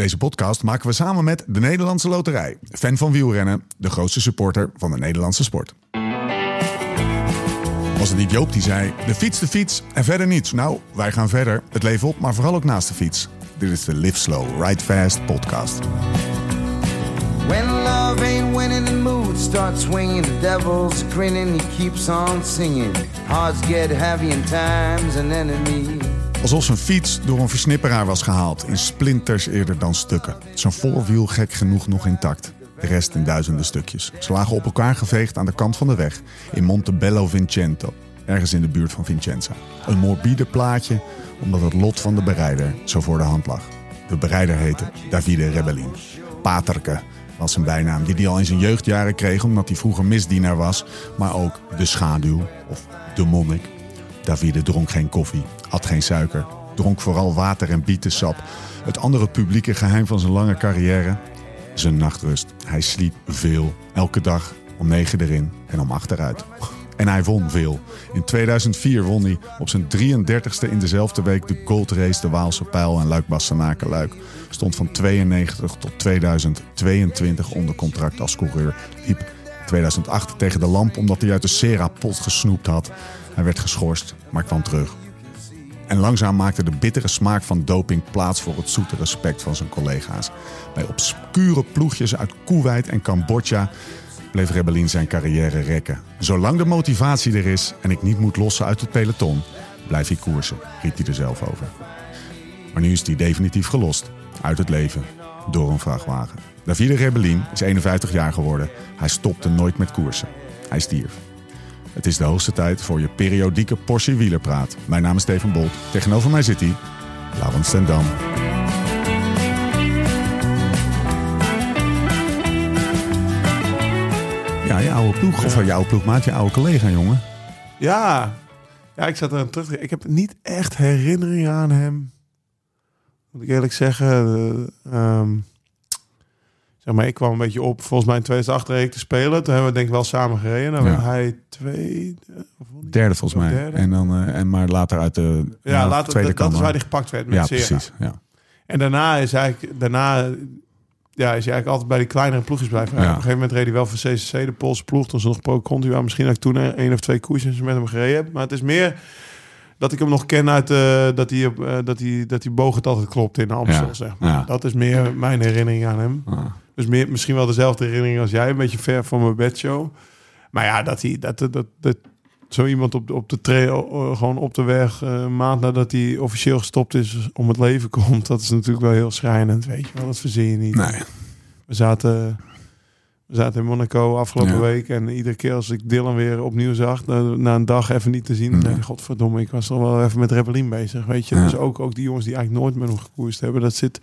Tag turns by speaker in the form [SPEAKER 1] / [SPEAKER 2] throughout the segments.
[SPEAKER 1] Deze podcast maken we samen met de Nederlandse Loterij. Fan van wielrennen, de grootste supporter van de Nederlandse sport. Was het niet Joop die zei, de fiets, de fiets en verder niets. Nou, wij gaan verder, het leven op, maar vooral ook naast de fiets. Dit is de Live Slow, Ride Fast podcast.
[SPEAKER 2] When love ain't winning, the mood starts swinging. The devil's grinning, he keeps on singing. Hearts get heavy and time's an enemy.
[SPEAKER 1] Alsof zijn fiets door een versnipperaar was gehaald, in splinters eerder dan stukken. Zijn voorwiel gek genoeg nog intact, de rest in duizenden stukjes. Ze lagen op elkaar geveegd aan de kant van de weg in Montebello Vincento, ergens in de buurt van Vincenza. Een morbide plaatje, omdat het lot van de berijder zo voor de hand lag. De berijder heette Davide Rebellin. Paterke was zijn bijnaam, die hij al in zijn jeugdjaren kreeg omdat hij vroeger misdienaar was, maar ook de schaduw of de monnik. Davide dronk geen koffie, at geen suiker, dronk vooral water en bietensap. Het andere publieke geheim van zijn lange carrière? Zijn nachtrust. Hij sliep veel, elke dag om negen erin en om acht eruit. En hij won veel. In 2004 won hij op zijn 33ste in dezelfde week de Gold Race, de Waalse Pijl en Luik Bastenaken. Stond van 92 tot 2022 onder contract als coureur. Liep 2008 tegen de lamp omdat hij uit de Sera-pot gesnoept had. Hij werd geschorst, maar kwam terug. En langzaam maakte de bittere smaak van doping plaats voor het zoete respect van zijn collega's. Bij obscure ploegjes uit Kuwait en Cambodja bleef Rebellin zijn carrière rekken. Zolang de motivatie er is en ik niet moet lossen uit het peloton, blijf ik koersen, riep hij er zelf over. Maar nu is hij definitief gelost uit het leven door een vrachtwagen. Davide Rebellin is 51 jaar geworden. Hij stopte nooit met koersen. Hij stierf. Het is de hoogste tijd voor je periodieke portie wielerpraat. Mijn naam is Steven Bolt. Tegenover mij zit hij, Laurens ten Dam. Ja, je oude ploeg, of je oude ploegmaat, je oude collega, jongen.
[SPEAKER 3] Ja. ja, ik zat er aan terug. te- Ik heb niet echt herinneringen aan hem. Moet ik eerlijk zeggen. eh, ehm, zeg maar, ik kwam een beetje op. Volgens mij in 2008 reed ik te spelen. Toen hebben we denk ik wel samen gereden. Dan
[SPEAKER 1] Ja.
[SPEAKER 3] hij tweede. of hij?
[SPEAKER 1] Derde volgens mij.
[SPEAKER 3] Derde.
[SPEAKER 1] En dan, eh, en maar later uit de
[SPEAKER 3] Ja, later,
[SPEAKER 1] tweede
[SPEAKER 3] dat, is waar hij gepakt werd met
[SPEAKER 1] Ja,
[SPEAKER 3] Sera.
[SPEAKER 1] precies. Ja.
[SPEAKER 3] En daarna is eigenlijk, daarna, ja, is hij eigenlijk altijd bij die kleinere ploegjes blijven.
[SPEAKER 1] Ja.
[SPEAKER 3] Op een gegeven moment reed hij wel voor CCC, de Poolse ploeg. Toen ze nog pro Contua. Misschien dat ik toen één of twee koersjes met hem gereden heb. Maar het is meer dat ik hem nog ken uit eh, dat hij eh, dat hij dat hij boog het altijd klopt in Amstel.
[SPEAKER 1] Ja.
[SPEAKER 3] Zeg maar.
[SPEAKER 1] Ja.
[SPEAKER 3] Dat is meer mijn herinnering aan hem. Dus meer, misschien wel dezelfde herinnering als jij, een beetje ver van mijn bedshow. Maar ja, dat hij dat, dat, dat, dat zo iemand op, de- op de trail, gewoon op de weg, eh, een maand nadat hij officieel gestopt is, om het leven komt, dat is natuurlijk wel heel schrijnend, weet je wel. Dat verzin je niet.
[SPEAKER 1] Nee.
[SPEAKER 3] We zaten, we zaten in Monaco afgelopen
[SPEAKER 1] Ja.
[SPEAKER 3] week en iedere keer als ik Dylan weer opnieuw zag, na, na een dag even niet te zien, dan ik, godverdomme, ik was toch wel even met Rebellin bezig, weet je.
[SPEAKER 1] Ja.
[SPEAKER 3] Dus ook, ook die jongens die eigenlijk nooit met hem gekoerst hebben, dat zit,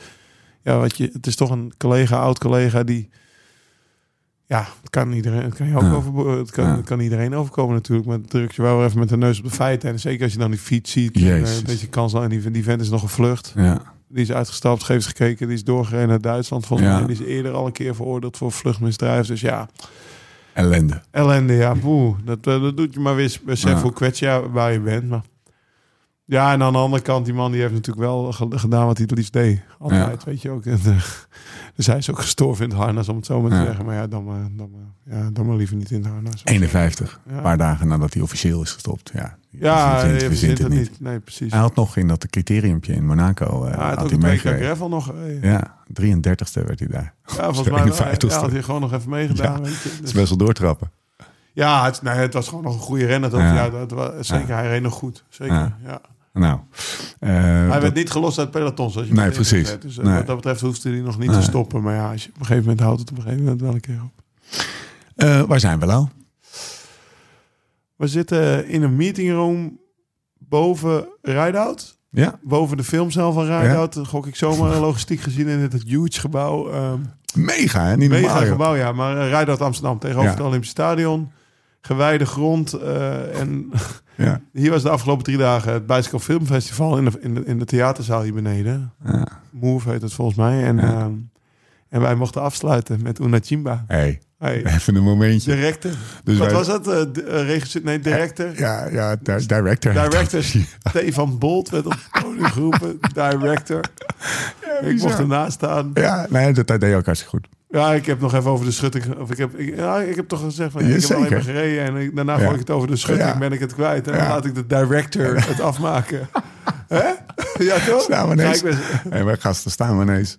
[SPEAKER 3] ja, wat je, het is toch een collega, oud collega die, ja, het kan iedereen, het kan je ook
[SPEAKER 1] Ja.
[SPEAKER 3] over, het kan, het kan iedereen overkomen natuurlijk, maar druk je wel even met de neus op de feiten en zeker als je dan die fiets ziet, en,
[SPEAKER 1] Jezus.
[SPEAKER 3] eh, dat je kans en die, die vent is nog gevlucht.
[SPEAKER 1] Ja.
[SPEAKER 3] Die is uitgestapt, heeft gekeken. Die is doorgereden naar Duitsland. Volgens
[SPEAKER 1] Ja.
[SPEAKER 3] mij die is eerder al een keer veroordeeld voor vluchtmisdrijf. Dus ja,
[SPEAKER 1] Ellende.
[SPEAKER 3] ellende. Ja, boe. Dat, eh, dat doet je maar weer besef
[SPEAKER 1] Ja.
[SPEAKER 3] hoe kwetsbaar waar je bent. Maar ja, en aan de andere kant, die man die heeft natuurlijk wel ge- gedaan wat hij het liefst deed. Altijd, weet je ook. En, eh, dus hij is ook gestorven in het harnas, om het zo maar te
[SPEAKER 1] Ja.
[SPEAKER 3] zeggen. Maar ja, dan maar, dan maar, ja, dan maar liever niet in het harnas.
[SPEAKER 1] 51.
[SPEAKER 3] Ja.
[SPEAKER 1] Een paar dagen nadat hij officieel is gestopt. Ja,
[SPEAKER 3] Ja,
[SPEAKER 1] verzint-
[SPEAKER 3] je
[SPEAKER 1] verzint
[SPEAKER 3] het niet. Nee, precies.
[SPEAKER 1] Hij had nog in dat criteriumpje in Monaco. eh
[SPEAKER 3] Ja, hij
[SPEAKER 1] had
[SPEAKER 3] had
[SPEAKER 1] hij
[SPEAKER 3] nog. eh, Ja,
[SPEAKER 1] Ja, 33ste werd hij daar.
[SPEAKER 3] volgens mij wel.
[SPEAKER 1] 51ste.
[SPEAKER 3] Ja, had hij gewoon nog even meegedaan.
[SPEAKER 1] Ja. Het
[SPEAKER 3] Dus-
[SPEAKER 1] is best wel doortrappen.
[SPEAKER 3] Ja, het, nee, het was gewoon nog een goede renner. Dat,
[SPEAKER 1] Ja.
[SPEAKER 3] ja. dat, was, zeker, hij reed nog goed. Zeker,
[SPEAKER 1] Ja.
[SPEAKER 3] ja.
[SPEAKER 1] Nou, eh,
[SPEAKER 3] Hij
[SPEAKER 1] dat-
[SPEAKER 3] werd niet gelost uit peloton, zoals je
[SPEAKER 1] Nee, precies.
[SPEAKER 3] Dus eh,
[SPEAKER 1] Nee.
[SPEAKER 3] wat dat betreft hoefde hij nog niet
[SPEAKER 1] Nee.
[SPEAKER 3] te stoppen. Maar ja, als je, op een gegeven moment houdt het op een gegeven moment wel een keer op.
[SPEAKER 1] eh, waar zijn we nou?
[SPEAKER 3] We zitten in een meetingroom boven Rideout.
[SPEAKER 1] Ja,
[SPEAKER 3] Boven de filmcel van Rideout. Gok ik zomaar logistiek gezien in het huge gebouw. ehm
[SPEAKER 1] mega hè? Niet
[SPEAKER 3] mega
[SPEAKER 1] normaal.
[SPEAKER 3] gebouw, ja. Maar Rideout Amsterdam tegenover
[SPEAKER 1] Ja.
[SPEAKER 3] het Olympisch Stadion. Gewijde grond. eh, en
[SPEAKER 1] Ja,
[SPEAKER 3] Hier was de afgelopen drie dagen het Bicycle Filmfestival in de, in de, in de theaterzaal hier beneden.
[SPEAKER 1] ja.
[SPEAKER 3] Move heet het volgens mij. En,
[SPEAKER 1] Ja.
[SPEAKER 3] ehm, en wij mochten afsluiten met Una Chimba.
[SPEAKER 1] Hey,
[SPEAKER 3] Hey,
[SPEAKER 1] Even een momentje.
[SPEAKER 3] director.
[SPEAKER 1] Dus
[SPEAKER 3] Wat
[SPEAKER 1] wij-
[SPEAKER 3] was dat? Eh, eh, regisseur? Nee, director.
[SPEAKER 1] Ja, ja, di- director.
[SPEAKER 3] Director Stefan Bolt werd op het podium geroepen. Director. ik
[SPEAKER 1] bizar.
[SPEAKER 3] mocht ernaast staan.
[SPEAKER 1] Ja, nee, dat, dat deed je ook hartstikke goed.
[SPEAKER 3] Ja, ik heb nog even over de schutting. Of ik, heb, ik, ja, ik heb toch gezegd van
[SPEAKER 1] Ja,
[SPEAKER 3] ik heb alleen maar gereden en ik, daarna
[SPEAKER 1] Ja.
[SPEAKER 3] gooi ik het over de schutting.
[SPEAKER 1] Ja.
[SPEAKER 3] Ben ik het kwijt en dan laat ik de director het afmaken. Hè? Ja, toch?
[SPEAKER 1] Staan we ineens.
[SPEAKER 3] best-
[SPEAKER 1] wij gasten staan we ineens.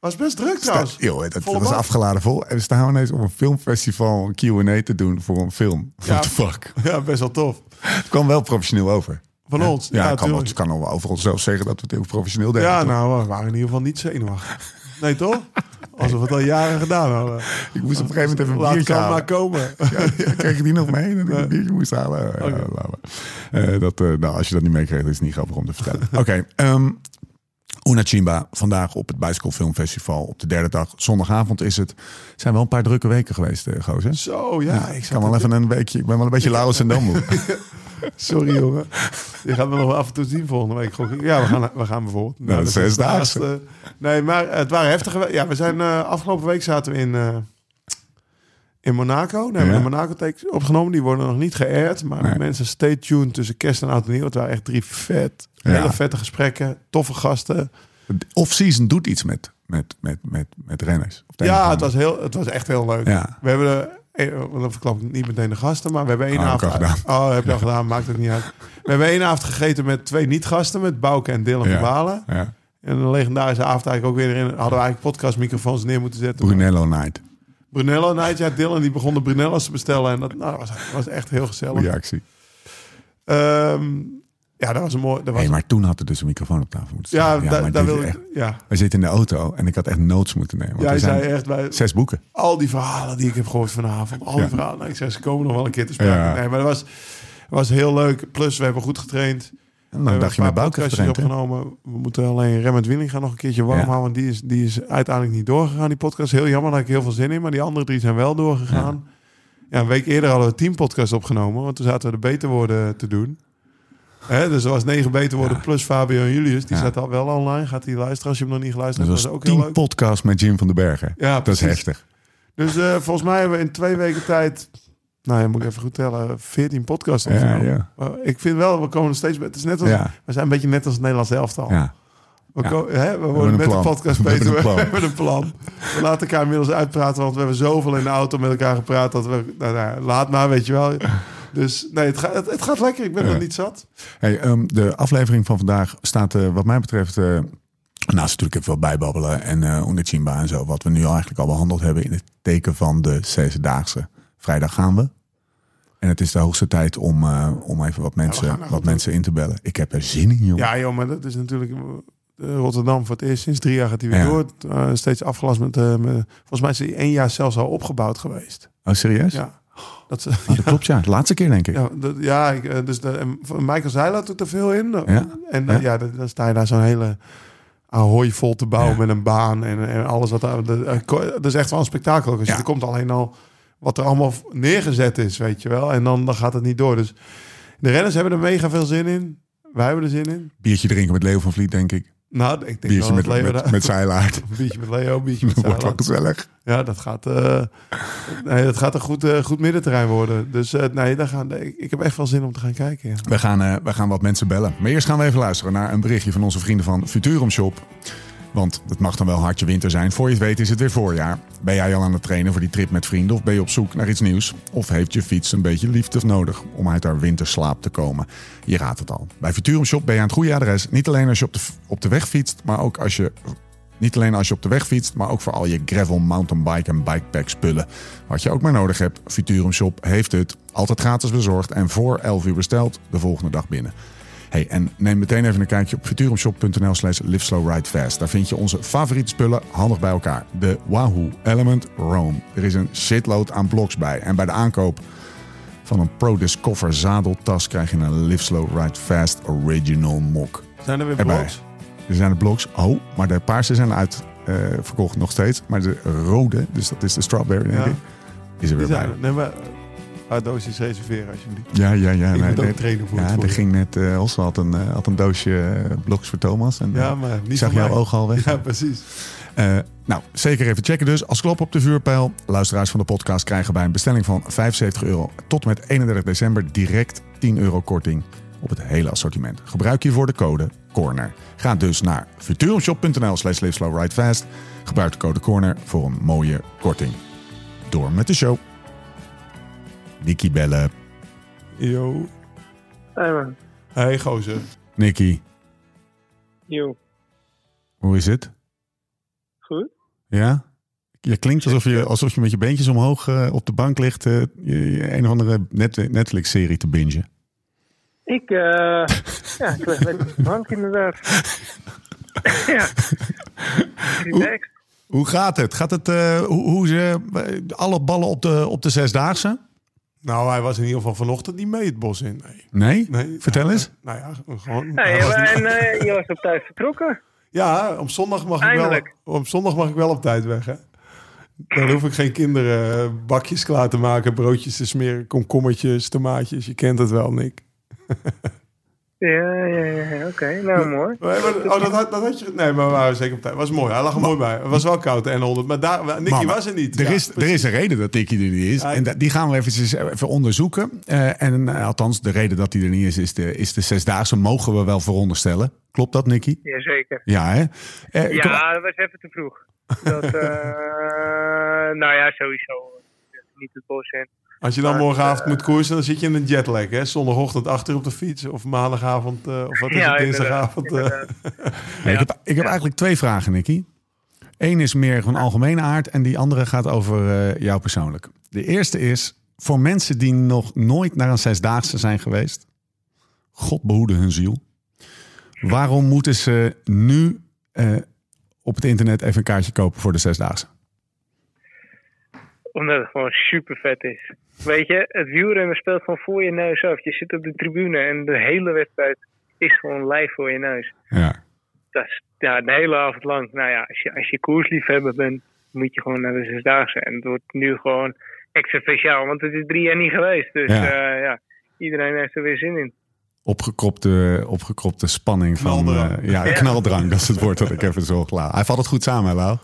[SPEAKER 3] was best druk trouwens.
[SPEAKER 1] Sta, joh, dat,
[SPEAKER 3] bak.
[SPEAKER 1] afgeladen vol. En we staan we ineens op een filmfestival een Q&A te doen voor een film.
[SPEAKER 3] Ja.
[SPEAKER 1] What the fuck?
[SPEAKER 3] Ja, best wel tof.
[SPEAKER 1] Het kwam wel professioneel over.
[SPEAKER 3] Van ons.
[SPEAKER 1] Ja, ik kan, kan over onszelf zeggen dat we het heel professioneel deden.
[SPEAKER 3] Ja, nou, we waren in ieder geval niet zenuwachtig. Nee, toch? Alsof we het al jaren gedaan hadden.
[SPEAKER 1] ik moest op een gegeven moment even een
[SPEAKER 3] Laat
[SPEAKER 1] biertje halen.
[SPEAKER 3] maar komen.
[SPEAKER 1] Ja, kreeg je die nog mee? Dat ik een biertje moest halen? Maar. Eh, dat, eh, nou, als je dat niet meekreeg, is het niet grappig om te vertellen. Oké, ehm Chimba, vandaag op het Bicycle Film Festival. Op de derde dag, zondagavond is het. Het zijn wel een paar drukke weken geweest, uh, gozer.
[SPEAKER 3] Zo, ja. ik
[SPEAKER 1] kan wel even een weekje, ik ben wel een beetje Laurens en Dam.
[SPEAKER 3] Sorry, jongen. Je gaat me nog wel af en toe zien volgende week. Ja, we gaan, we gaan bijvoorbeeld.
[SPEAKER 1] Nou, zesdaagse.
[SPEAKER 3] Nee, maar het waren heftige... Ja, we zijn eh, afgelopen week zaten we in, eh, in Monaco. Nee, we
[SPEAKER 1] Ja.
[SPEAKER 3] hebben Monaco takes opgenomen. Die worden nog niet geëerd. Maar
[SPEAKER 1] Nee.
[SPEAKER 3] mensen, stay tuned tussen kerst en oud en nieuw. Het waren echt drie vet,
[SPEAKER 1] Ja.
[SPEAKER 3] hele vette gesprekken. Toffe gasten.
[SPEAKER 1] Off-season doet iets met, met, met, met, met renners.
[SPEAKER 3] Ja, het was, heel, het was echt heel leuk.
[SPEAKER 1] Ja.
[SPEAKER 3] We hebben... eh, Dan verklap ik niet meteen de gasten, maar we hebben één
[SPEAKER 1] Oh,
[SPEAKER 3] avond...
[SPEAKER 1] gedaan.
[SPEAKER 3] Oh, heb je al gedaan, maakt het niet uit. We hebben één avond gegeten met twee niet-gasten, met Bouke en Dylan
[SPEAKER 1] Ja.
[SPEAKER 3] van Balen. En een legendarische avond eigenlijk ook weer in. Hadden we eigenlijk podcastmicrofoons neer moeten zetten.
[SPEAKER 1] Brunello Night.
[SPEAKER 3] Brunello Night, ja, Dylan die begon de Brunello's te bestellen. En dat nou, was, was echt heel gezellig.
[SPEAKER 1] Goeie actie.
[SPEAKER 3] Ehm, ja, dat was een mooi... Dat was,
[SPEAKER 1] Hey, maar toen had er dus een microfoon op tafel moeten
[SPEAKER 3] ja,
[SPEAKER 1] staan.
[SPEAKER 3] da-
[SPEAKER 1] maar
[SPEAKER 3] daar wil ik... Ja,
[SPEAKER 1] Wij zitten in de auto en ik had echt notes moeten nemen. Want
[SPEAKER 3] jij
[SPEAKER 1] er zijn
[SPEAKER 3] zei echt bij
[SPEAKER 1] zes boeken.
[SPEAKER 3] al die verhalen die ik heb gehoord vanavond. Al die
[SPEAKER 1] Ja.
[SPEAKER 3] verhalen. Nou, ik zei, ze komen nog wel een keer te sprake.
[SPEAKER 1] Ja.
[SPEAKER 3] Nee, maar dat was, was heel leuk. Plus, we hebben goed getraind.
[SPEAKER 1] En dan
[SPEAKER 3] hebben
[SPEAKER 1] dacht je met hè?
[SPEAKER 3] opgenomen. We moeten alleen Remmert Willing gaan nog een keertje warm
[SPEAKER 1] Ja.
[SPEAKER 3] houden. Want die is, die is uiteindelijk niet doorgegaan, die podcast. Heel jammer, daar had ik heel veel zin in. Maar die andere drie zijn wel doorgegaan. Ja, een week eerder hadden we tien podcasts opgenomen. Want toen zaten we de beterwoorden te doen. Hè, dus er was negen beterwoorden
[SPEAKER 1] Ja.
[SPEAKER 3] plus Fabio en Julius. Die staat al wel online. Gaat die luisteren als je hem nog niet geluisterd hebt.
[SPEAKER 1] was
[SPEAKER 3] Dat is ook heel
[SPEAKER 1] tien
[SPEAKER 3] leuk.
[SPEAKER 1] podcasts met Jim van den Bergen.
[SPEAKER 3] Ja,
[SPEAKER 1] Dat is heftig.
[SPEAKER 3] Dus eh, volgens mij hebben we in twee weken tijd... Nou ja, moet ik even goed tellen. 14 podcasts
[SPEAKER 1] Ja,
[SPEAKER 3] opgenomen.
[SPEAKER 1] ja.
[SPEAKER 3] Ik vind wel, we komen steeds... Het is net als...
[SPEAKER 1] Ja.
[SPEAKER 3] We zijn een beetje net als het Nederlands elftal.
[SPEAKER 1] Ja.
[SPEAKER 3] We, hè, we worden met de podcast beter.
[SPEAKER 1] hebben een plan.
[SPEAKER 3] We hebben een plan. We laten elkaar inmiddels uitpraten, want we hebben zoveel in de auto met elkaar gepraat dat we. Nou, nou, laat maar, weet je wel. Dus nee, het, gaat het, het gaat lekker. Ik ben nog niet zat.
[SPEAKER 1] Hey, ehm, de aflevering van vandaag staat eh, wat mij betreft... eh naast natuurlijk even wat bijbabbelen en Unechimba en zo... wat we nu eigenlijk al behandeld hebben in het teken van de Zesdaagse. Vrijdag gaan we. En het is de hoogste tijd om, eh, om even wat mensen, wat mensen in te bellen. Ik heb er zin in, joh.
[SPEAKER 3] Ja, joh, maar dat is natuurlijk. eh, Rotterdam voor het eerst sinds drie jaar gaat hij weer
[SPEAKER 1] Ja.
[SPEAKER 3] door. Eh, steeds afgelast met, met- Volgens mij is hij één jaar zelfs al opgebouwd geweest.
[SPEAKER 1] Oh, serieus?
[SPEAKER 3] Ja. Dat,
[SPEAKER 1] Oh, dat klopt, ja. De laatste keer, denk ik.
[SPEAKER 3] Ja, dat, ja ik, dus de, Michael Zeiler doet er veel in.
[SPEAKER 1] Ja.
[SPEAKER 3] En
[SPEAKER 1] Ja.
[SPEAKER 3] ja, dan, dan sta je daar zo'n hele ahoy vol te bouwen
[SPEAKER 1] Ja.
[SPEAKER 3] met een baan en, en alles wat daar. Dat, is echt wel een spektakel.
[SPEAKER 1] Ja.
[SPEAKER 3] er komt alleen al wat er allemaal neergezet is, weet je wel. En dan, dan gaat het niet door. Dus de renners hebben er mega veel zin in. Wij hebben er zin in.
[SPEAKER 1] Biertje drinken met Leo van Vliet, denk ik.
[SPEAKER 3] Nou, ik denk
[SPEAKER 1] Biertje met,
[SPEAKER 3] Leo
[SPEAKER 1] met, met Zeilaard.
[SPEAKER 3] Biertje met Leo, biertje met
[SPEAKER 1] wordt wel gezellig.
[SPEAKER 3] Ja, dat gaat, eh, nee, dat gaat een goed, eh, goed middenterrein worden. Dus eh, nee, daar gaan, ik, ik heb echt wel zin om te gaan kijken. Ja.
[SPEAKER 1] We gaan, we gaan wat mensen bellen. Maar eerst gaan we even luisteren naar een berichtje van onze vrienden van Futurum Shop. Want het mag dan wel hartje winter zijn. Voor je het weet is het weer voorjaar. Ben jij al aan het trainen voor die trip met vrienden? Of ben je op zoek naar iets nieuws? Of heeft je fiets een beetje liefde nodig om uit haar winterslaap te komen? Je raadt het al. Bij Futurum Shop ben je aan het goede adres. Niet alleen als je op de, op de weg fietst, maar ook als je... Niet alleen als je op de weg fietst, maar ook voor al je gravel, mountainbike en bikepack spullen. Wat je ook maar nodig hebt, Futurum Shop heeft het. Altijd gratis bezorgd en voor 11 uur besteld, de volgende dag binnen. Hey, en neem meteen even een kijkje op futurumshop.nl slash liveslowridefast. Daar vind je onze favoriete spullen handig bij elkaar. De Wahoo Element Roam. Er is een shitload aan bloks bij. En bij de aankoop van een Pro Discover zadeltas krijg je een Live Slow Ride Fast Original Mok.
[SPEAKER 3] Zijn er weer
[SPEAKER 1] Erbij.
[SPEAKER 3] blogs?
[SPEAKER 1] Er zijn de bloks, oh, maar de paarse zijn uitverkocht nog steeds. Maar de rode, dus dat is de strawberry denk
[SPEAKER 3] Ja.
[SPEAKER 1] ik, is er weer bij.
[SPEAKER 3] zijn er. Nee, maar doosjes reserveren alsjeblieft.
[SPEAKER 1] Ja, ja, ja.
[SPEAKER 3] ik
[SPEAKER 1] nee,
[SPEAKER 3] trainen voor
[SPEAKER 1] Ja, er ging net, eh Hosse had een, eh, had een doosje eh, bloks voor Thomas. En,
[SPEAKER 3] Ja, maar
[SPEAKER 1] ik
[SPEAKER 3] niet
[SPEAKER 1] zag
[SPEAKER 3] voor
[SPEAKER 1] jouw ogen al weg.
[SPEAKER 3] Ja, precies.
[SPEAKER 1] Nou, zeker even checken dus. Als klop op de vuurpijl. Luisteraars van de podcast krijgen bij een bestelling van 75 euro tot met 31 december direct 10 euro korting op het hele assortiment. Gebruik hiervoor de code CORNER. Ga dus naar futurumshop.nl slash. Gebruik de code CORNER voor een mooie korting. Door met de show. Nicky bellen.
[SPEAKER 3] Yo.
[SPEAKER 4] Hey man.
[SPEAKER 3] Hey gozer.
[SPEAKER 1] Nicky,
[SPEAKER 4] Yo.
[SPEAKER 1] hoe is het?
[SPEAKER 4] Goed?
[SPEAKER 1] Ja? Je klinkt alsof je, alsof je met je beentjes omhoog eh, op de bank ligt. eh, je- je een of andere net, Netflix-serie te bingen.
[SPEAKER 4] Ik, eh ja, ik leg met de bank inderdaad. ja. Relaxed.
[SPEAKER 1] Hoe gaat het? Gaat het eh, hoe, hoe ze alle ballen op de, op de zesdaagse?
[SPEAKER 3] Nou, hij was in ieder geval vanochtend niet mee het bos in. Nee.
[SPEAKER 1] Nee?
[SPEAKER 3] nee
[SPEAKER 1] Vertel
[SPEAKER 3] Nou,
[SPEAKER 1] eens.
[SPEAKER 3] Nou ja, gewoon.
[SPEAKER 4] Hey,
[SPEAKER 3] hij was niet-
[SPEAKER 4] en eh, je was op tijd vertrokken.
[SPEAKER 3] Ja, op zondag mag ik wel. Op zondag mag ik wel op tijd weg. Hè? Dan hoef ik geen kinderen eh, bakjes klaar te maken, broodjes te smeren, komkommertjes, tomaatjes. Je kent het wel, Nick.
[SPEAKER 4] Ja, ja, ja. Oké, nou mooi.
[SPEAKER 3] Maar- maar- Oh, dat, had- dat had je. Nee, maar we waren zeker op tijd. Was mooi. Hij lag er mooi bij. Het was wel koud, de N100. Maar daar, Nicky
[SPEAKER 1] Maar-
[SPEAKER 3] was er niet.
[SPEAKER 1] Er,
[SPEAKER 3] Ja,
[SPEAKER 1] is, er is een reden dat Nicky er niet is.
[SPEAKER 3] Ja,
[SPEAKER 1] En die gaan we eventjes even onderzoeken. Eh, en eh, althans, de reden dat hij er niet is, is de, is de zesdaagse. Mogen we wel veronderstellen. Klopt dat, Nicky?
[SPEAKER 4] Jazeker.
[SPEAKER 1] Ja, hè? Eh,
[SPEAKER 4] Ja, dat was even te vroeg. Dat, eh nou ja, sowieso. Niet het bos in.
[SPEAKER 3] Als je dan morgenavond moet koersen, dan zit je in een jetlag. Hè? Zondagochtend achter op de fiets. Of maandagavond, eh, of wat is
[SPEAKER 4] Ja,
[SPEAKER 3] het, dinsdagavond. eh.
[SPEAKER 1] ik heb, ik heb eigenlijk twee vragen, Nicky. Eén is meer van algemene aard en die andere gaat over eh, jou persoonlijk. De eerste is, voor mensen die nog nooit naar een zesdaagse zijn geweest... God behoede hun ziel. Waarom moeten ze nu eh, op het internet even een kaartje kopen voor de zesdaagse?
[SPEAKER 4] Omdat het gewoon super vet is. Weet je, het wielrennen speelt gewoon voor je neus af. Je zit op de tribune en de hele wedstrijd is gewoon live voor je neus.
[SPEAKER 1] Ja,
[SPEAKER 4] Dat is ja, de hele avond lang. Nou ja, als je, als je koersliefhebber bent, moet je gewoon naar de zesdaagse. En het wordt nu gewoon extra speciaal, want het is drie jaar niet geweest. Dus
[SPEAKER 1] Ja.
[SPEAKER 4] ja, ja iedereen heeft er weer zin in.
[SPEAKER 1] opgekropte, opgekropte spanning van...
[SPEAKER 3] Knaldrang.
[SPEAKER 1] eh, ja, knaldrang, dat is het woord dat ik even zo klaar. Hij valt het goed samen, hè, Lau?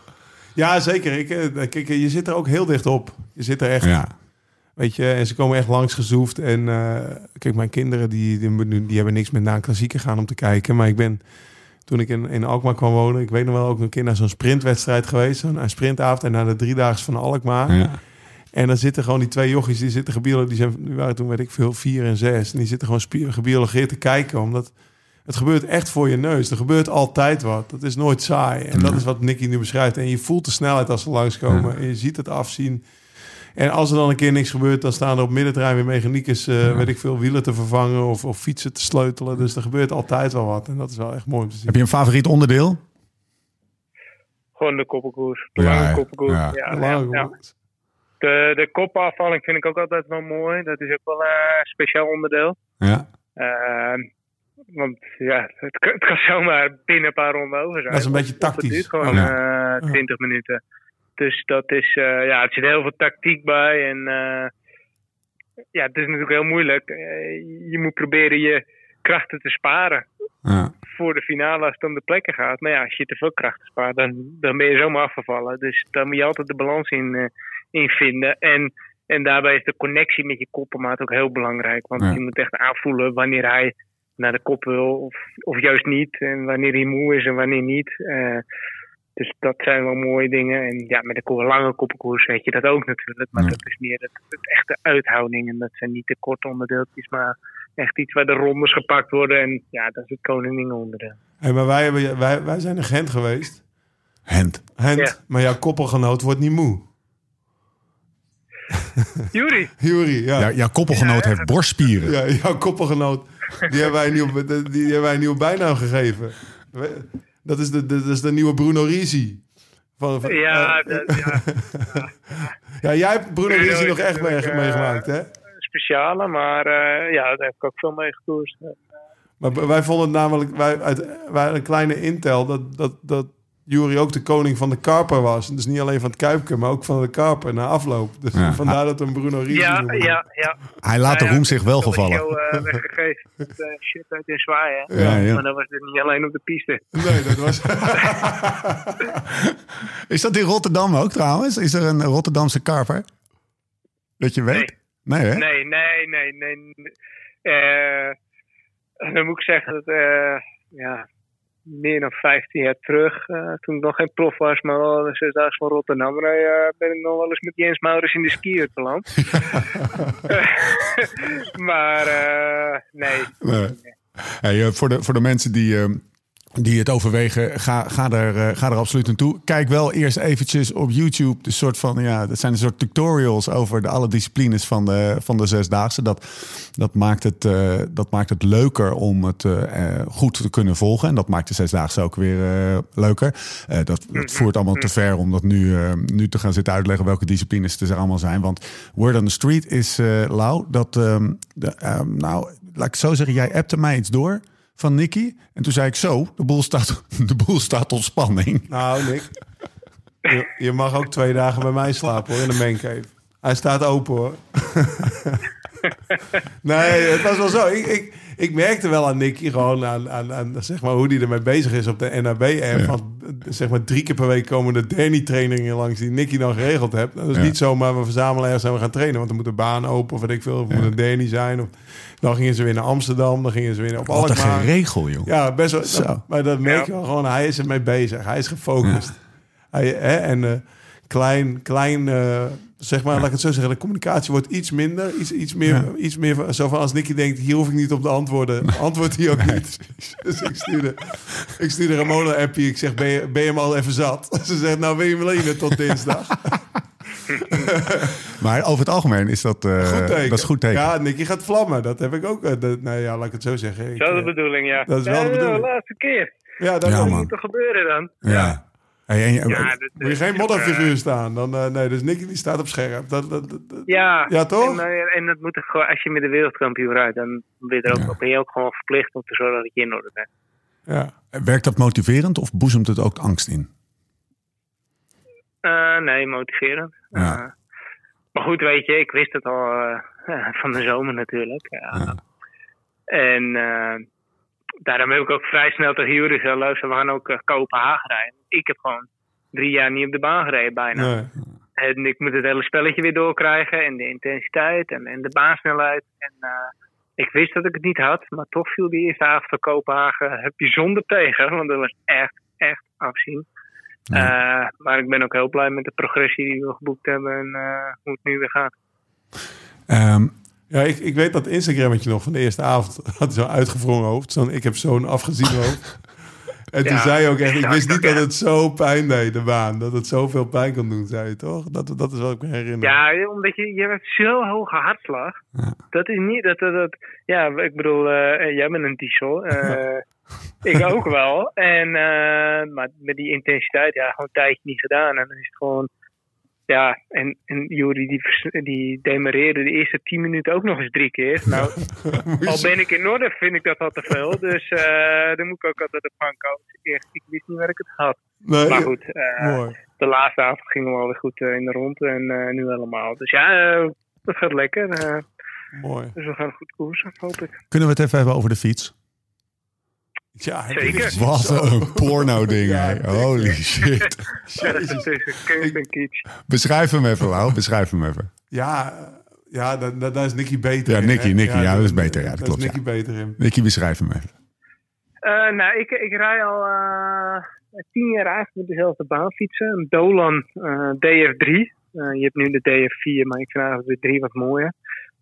[SPEAKER 3] Ja, zeker. Ik, eh, kijk, je zit er ook heel dicht op. Je zit er echt.
[SPEAKER 1] Ja,
[SPEAKER 3] Weet je, en ze komen echt langs gezoefd. En eh, kijk, mijn kinderen die, die, die hebben niks met naar een klassieker gaan om te kijken. Maar ik ben, toen ik in, in Alkmaar kwam wonen, ik weet nog wel ook een keer naar zo'n sprintwedstrijd geweest. Zo'n een sprintavond en naar de driedaags van Alkmaar.
[SPEAKER 1] ja.
[SPEAKER 3] En dan zitten gewoon die twee jochies, die zitten gebiologeerd, die, zijn, die waren toen, weet ik veel, vier en zes. En die zitten gewoon gebiologeerd te kijken, omdat het gebeurt echt voor je neus. Er gebeurt altijd wat. Dat is nooit saai. En dat is wat Nicky nu beschrijft. En je voelt de snelheid als ze langskomen. En je ziet het afzien. En als er dan een keer niks gebeurt, dan staan er op middenterrein weer mechaniekers, eh, weet ik veel, wielen te vervangen of, of fietsen te sleutelen. Dus er gebeurt altijd wel wat. En dat is wel echt mooi om te zien.
[SPEAKER 1] Heb je een favoriet onderdeel?
[SPEAKER 4] Gewoon de koppenkoers. De
[SPEAKER 1] Ja,
[SPEAKER 4] lange koppenkoers.
[SPEAKER 1] Ja.
[SPEAKER 3] Lange.
[SPEAKER 4] De, de kopafvalling vind ik ook altijd wel mooi. Dat is ook wel een speciaal onderdeel.
[SPEAKER 1] Ja.
[SPEAKER 4] Ehm, want ja, het, kan- het kan zomaar binnen een paar ronden over zijn.
[SPEAKER 3] Dat is een beetje tactisch.
[SPEAKER 4] Het duurt gewoon
[SPEAKER 1] Oh,
[SPEAKER 3] Ja.
[SPEAKER 4] eh, 20 minuten. Dus dat is, eh, ja, er zit heel veel tactiek bij. En eh, ja, het is natuurlijk heel moeilijk. Je moet proberen je krachten te sparen
[SPEAKER 1] ja.
[SPEAKER 4] voor de finale als het om de plekken gaat. Maar ja, als je te veel krachten spaart, dan, dan ben je zomaar afgevallen. Dus daar moet je altijd de balans in, in vinden. En, en daarbij is de connectie met je koppenmaat ook heel belangrijk. Want
[SPEAKER 1] Ja.
[SPEAKER 4] je moet echt aanvoelen wanneer hij naar de kop wil of, of juist niet. En wanneer hij moe is en wanneer niet. Eh, dus dat zijn wel mooie dingen. En ja, met de lange koppenkoers weet je dat ook natuurlijk. Maar
[SPEAKER 1] Ja.
[SPEAKER 4] dat is meer het, het echte uithouding. En dat zijn niet de korte onderdeeltjes, maar echt iets waar de rondes gepakt worden. En ja, dat is het koninginonderdeel.
[SPEAKER 3] Hey, maar wij, hebben, wij, wij zijn in Gent geweest.
[SPEAKER 1] Hent.
[SPEAKER 3] Hent,
[SPEAKER 4] Ja.
[SPEAKER 3] maar jouw koppelgenoot wordt niet moe.
[SPEAKER 4] Jury,
[SPEAKER 3] Jury, ja.
[SPEAKER 1] Ja, jouw koppelgenoot heeft borstspieren.
[SPEAKER 3] Ja, jouw koppelgenoot, die hebben wij een nieuwe, die hebben wij een nieuwe bijnaam gegeven. Dat is de, de, dat is de nieuwe Bruno Risi. Van, van-
[SPEAKER 4] ja,
[SPEAKER 3] eh,
[SPEAKER 4] dat, ja,
[SPEAKER 3] ja, jij hebt Bruno Risi
[SPEAKER 4] is
[SPEAKER 3] nog echt
[SPEAKER 4] natuurlijk,
[SPEAKER 3] meegemaakt, hè?
[SPEAKER 4] speciale, maar eh, ja, daar heb ik ook veel mee gekoerst.
[SPEAKER 3] Maar wij vonden het namelijk, wij, uit, wij een kleine intel, dat, dat, dat Jury ook de koning van de karper was. Dus niet alleen van het kuipje, maar ook van de karper na afloop. Dus
[SPEAKER 1] Ja.
[SPEAKER 3] vandaar dat een Bruno Rietvliet
[SPEAKER 4] Ja, ja, ja.
[SPEAKER 1] Hij laat de
[SPEAKER 4] ja,
[SPEAKER 1] roem zich wel gevallen.
[SPEAKER 4] jou, eh, weggegeven. Met, eh, shit uit in zwaaien. hè.
[SPEAKER 1] Ja, ja.
[SPEAKER 4] Maar dat was het niet alleen op de piste.
[SPEAKER 3] Nee, dat was...
[SPEAKER 1] Is dat in Rotterdam ook trouwens? Is er een Rotterdamse karper? Dat je weet? Nee, hè?
[SPEAKER 4] Nee, nee, nee, nee. Eh, dan moet ik zeggen dat, eh, ja, meer dan 15 jaar terug, eh, toen ik nog geen prof was, maar wel de zesdaagse van Rotterdam, eh, ben ik nog wel eens met Jens Maurits in de skier beland. maar eh, nee.
[SPEAKER 1] Nee. Hey, eh, voor, de, voor de mensen die, eh, die het overwegen, ga, ga, er, eh, ga er absoluut naartoe. Kijk wel eerst eventjes op YouTube. De soort van, ja, dat zijn een soort tutorials over de, alle disciplines van de, van de zesdaagse. Dat, dat, maakt het, eh, dat maakt het leuker om het eh, goed te kunnen volgen. En dat maakt de zesdaagse ook weer leuker. Dat, dat voert allemaal te ver om dat nu, nu te gaan zitten uitleggen welke disciplines er allemaal zijn. Want Word on the Street is, Lau, dat, ehm, de, ehm, nou, laat ik zo zeggen, jij appte mij iets door van Nicky. En toen zei ik zo, de boel staat, de boel staat op spanning.
[SPEAKER 3] Nou, Nick. Je, mag ook twee dagen bij mij slapen hoor, in de mancave. Hij staat open hoor. nee, het was wel zo. Ik, ik, ik merkte wel aan Nicky gewoon aan, aan, aan zeg maar, hoe hij ermee bezig is op de NAB-app.
[SPEAKER 1] Ja.
[SPEAKER 3] Want zeg maar drie keer per week komen de Danny-trainingen langs die Nicky dan geregeld hebt. Dat is
[SPEAKER 1] Ja.
[SPEAKER 3] niet zomaar we verzamelen ergens en we gaan trainen. Want er moet een baan open of weet ik veel. Of er moet een Danny zijn. Of, dan gingen ze weer naar Amsterdam. Dan gingen ze weer op
[SPEAKER 1] Wat een
[SPEAKER 3] Alkmaar.
[SPEAKER 1] geregel, joh.
[SPEAKER 3] Ja, best wel.
[SPEAKER 1] Zo.
[SPEAKER 3] dat- maar dat merk je
[SPEAKER 4] Ja.
[SPEAKER 3] wel gewoon. Hij is ermee bezig. Hij is gefocust. Hij, hè, en eh, klein, klein eh, zeg maar, laat ik het zo zeggen. De communicatie wordt iets minder. Iets, iets meer,
[SPEAKER 1] Ja.
[SPEAKER 3] iets meer van- zo van als Nicky denkt, hier hoef ik niet op te antwoorden. Antwoordt hij ook niet. Dus ik stuurde, ik stuurde Ramona een appje. Ik zeg, ben je, ben je hem al even zat? Ze zegt, nou wil je me lenen tot dinsdag.
[SPEAKER 1] Maar over het algemeen is dat, eh,
[SPEAKER 3] Goed teken.
[SPEAKER 1] dat is goed teken.
[SPEAKER 3] Ja, Nicky gaat vlammen. Dat heb ik ook. eh, dat, nou ja, laat ik het zo zeggen. Ik,
[SPEAKER 4] Dat is de
[SPEAKER 3] eh,
[SPEAKER 4] bedoeling, ja.
[SPEAKER 3] dat is wel de
[SPEAKER 4] Ja,
[SPEAKER 3] bedoeling.
[SPEAKER 4] De laatste keer.
[SPEAKER 3] ja, dat
[SPEAKER 4] moet er gebeuren dan.
[SPEAKER 1] Ja. Hey,
[SPEAKER 4] Ja, dat-
[SPEAKER 3] Moet je geen
[SPEAKER 4] eh,
[SPEAKER 3] modderfiguur staan. Dan, eh, nee, dus Nicky die staat op scherp. Dat,
[SPEAKER 4] Ja,
[SPEAKER 3] Ja, toch?
[SPEAKER 4] En, eh, en dat moet er gewoon, als je met de wereldkampioen rijdt, dan ben je, er ook, ben je ook gewoon verplicht om te zorgen dat je in orde bent.
[SPEAKER 3] ja.
[SPEAKER 1] Werkt dat motiverend of boezemt het ook angst in?
[SPEAKER 4] Eh, nee, motiverend.
[SPEAKER 1] Ja.
[SPEAKER 4] Eh, maar goed, weet je, ik wist het al eh, van de zomer natuurlijk. En eh, daarom heb ik ook vrij snel tegen Juris gezegd, luister, we gaan ook eh, Kopenhagen rijden. Ik heb gewoon drie jaar niet op de baan gereden bijna.
[SPEAKER 3] Nee.
[SPEAKER 4] En ik moet het hele spelletje weer doorkrijgen. En de intensiteit en, en de baansnelheid. En eh, ik wist dat ik het niet had. Maar toch viel die eerste avond van Kopenhagen bijzonder tegen. Want dat was echt, echt afzien. Eh, maar ik ben ook heel blij met de progressie die we geboekt hebben. En eh, hoe het nu weer gaat.
[SPEAKER 1] Ehm,
[SPEAKER 3] Ja, ik, ik weet dat Instagrammetje nog van de eerste avond had zo'n uitgevrongen hoofd. Zo'n, ik heb zo'n afgezien hoofd. En toen
[SPEAKER 4] Ja,
[SPEAKER 3] zei je ook echt, ik wist niet dat
[SPEAKER 4] ja.
[SPEAKER 3] het zo pijn deed, de baan. Dat het zoveel pijn kon doen, zei je toch? Dat, dat is wat ik me herinner.
[SPEAKER 4] Ja, omdat je, je hebt zo'n hoge hartslag. Dat is niet dat, dat, dat ja, ik bedoel, eh, jij bent een diesel. eh, ik ook wel. En, eh, maar met die intensiteit, ja, gewoon een tijdje niet gedaan. En dan is het gewoon, ja, en, en Juri die, die demareerde de eerste tien minuten ook nog eens drie keer. Nou, al ben ik in orde, vind ik dat al te veel. Dus eh dan moet ik ook altijd op gaan komen. Echt, ik wist niet waar ik het had.
[SPEAKER 3] Nee,
[SPEAKER 4] Maar goed, eh,
[SPEAKER 3] Mooi.
[SPEAKER 4] de laatste avond gingen we alweer goed eh, in de rond en eh, nu helemaal. Dus ja, dat gaat lekker. eh,
[SPEAKER 3] Mooi.
[SPEAKER 4] dus we gaan goed koersen, hoop ik.
[SPEAKER 1] kunnen we het even hebben over de fiets?
[SPEAKER 3] Ja,
[SPEAKER 4] Zeker.
[SPEAKER 1] Wat een porno-ding,
[SPEAKER 3] Ja,
[SPEAKER 1] Holy shit.
[SPEAKER 4] Ja, dat is tussen kunst en kitsch.
[SPEAKER 1] Beschrijf hem even, Lau. Beschrijf hem even.
[SPEAKER 3] Ja, ja daar, is Nicky beter
[SPEAKER 1] Ja,
[SPEAKER 3] in,
[SPEAKER 1] Nicky? Nicky, ja, dat is beter, ja, dat klopt,
[SPEAKER 3] is Nicky beter in.
[SPEAKER 1] Nicky, beschrijf hem even.
[SPEAKER 4] Eh, nou, ik, ik rij al eh, tien jaar eigenlijk met dezelfde baanfietsen. Een Dolan eh, DF3. Eh, je hebt nu de DF4, maar ik vind eigenlijk de 3 wat mooier.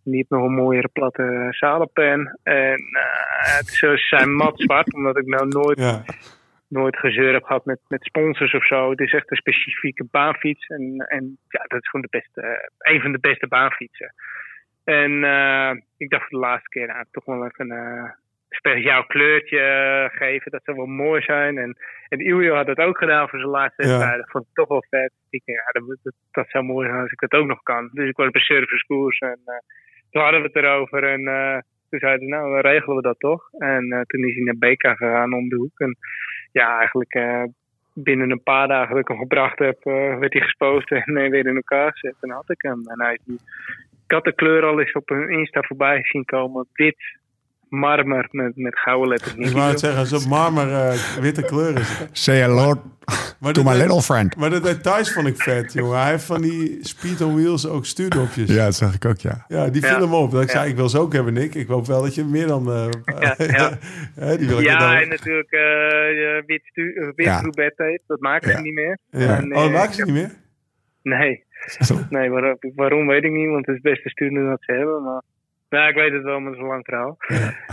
[SPEAKER 4] Die heeft nog een mooiere platte zadelpen. En eh, het is, ze zijn mat zwart, omdat ik nou nooit
[SPEAKER 3] Ja,
[SPEAKER 4] nooit gezeur heb gehad met, met sponsors of zo. Het is echt een specifieke baanfiets. En, en ja, dat is gewoon de beste, een van de beste baanfietsen. En eh, ik dacht voor de laatste keer, nou, toch wel even een eh, speciaal kleurtje geven. Dat zou wel mooi zijn. En, en had dat ook gedaan voor zijn laatste
[SPEAKER 3] Ja.
[SPEAKER 4] wedstrijd. Dat vond ik toch wel vet. Ik denk, ja, dat, moet- dat, dat zou mooi zijn als ik dat ook nog kan. Dus ik was op een servicekoers en toen hadden we het erover. En eh, toen zeiden we, nou, dan regelen we dat toch. En eh, toen is hij naar BK gegaan om de hoek. En ja, eigenlijk eh, binnen een paar dagen dat ik hem gebracht heb, werd hij gespoten en weer in elkaar gezet. En had ik hem. En hij ik had de kleur al eens op een Insta voorbij zien komen. Wit, marmer met, met gouden letters.
[SPEAKER 3] Ik wou het zeggen, als op marmer eh, witte kleur is.
[SPEAKER 1] Say hello
[SPEAKER 3] Maar
[SPEAKER 1] to
[SPEAKER 3] de-
[SPEAKER 1] my little friend.
[SPEAKER 3] Maar de details vond ik vet, jongen. Hij heeft van die speed on wheels ook stuurdopjes.
[SPEAKER 1] Ja, dat zag ik ook, ja.
[SPEAKER 3] Ja, die
[SPEAKER 4] Ja.
[SPEAKER 3] viel hem op. Dat ik
[SPEAKER 4] Ja.
[SPEAKER 3] zei, ik wil ze ook hebben, Nick. Ik hoop wel dat je meer dan... eh,
[SPEAKER 4] Ja, ja.
[SPEAKER 3] hè, die wil ik
[SPEAKER 4] Ja,
[SPEAKER 3] dan-
[SPEAKER 4] en natuurlijk eh, eh, wit, stu- wit tape. Dat maken
[SPEAKER 1] Ja.
[SPEAKER 4] ze niet meer.
[SPEAKER 3] Ja.
[SPEAKER 4] En,
[SPEAKER 3] oh, dat maken ze niet meer?
[SPEAKER 4] Nee. Nee, waarom, waarom weet ik niet, want het is best te sturen dat ze hebben. Maar ja, ik weet het wel, maar dat is een lang verhaal.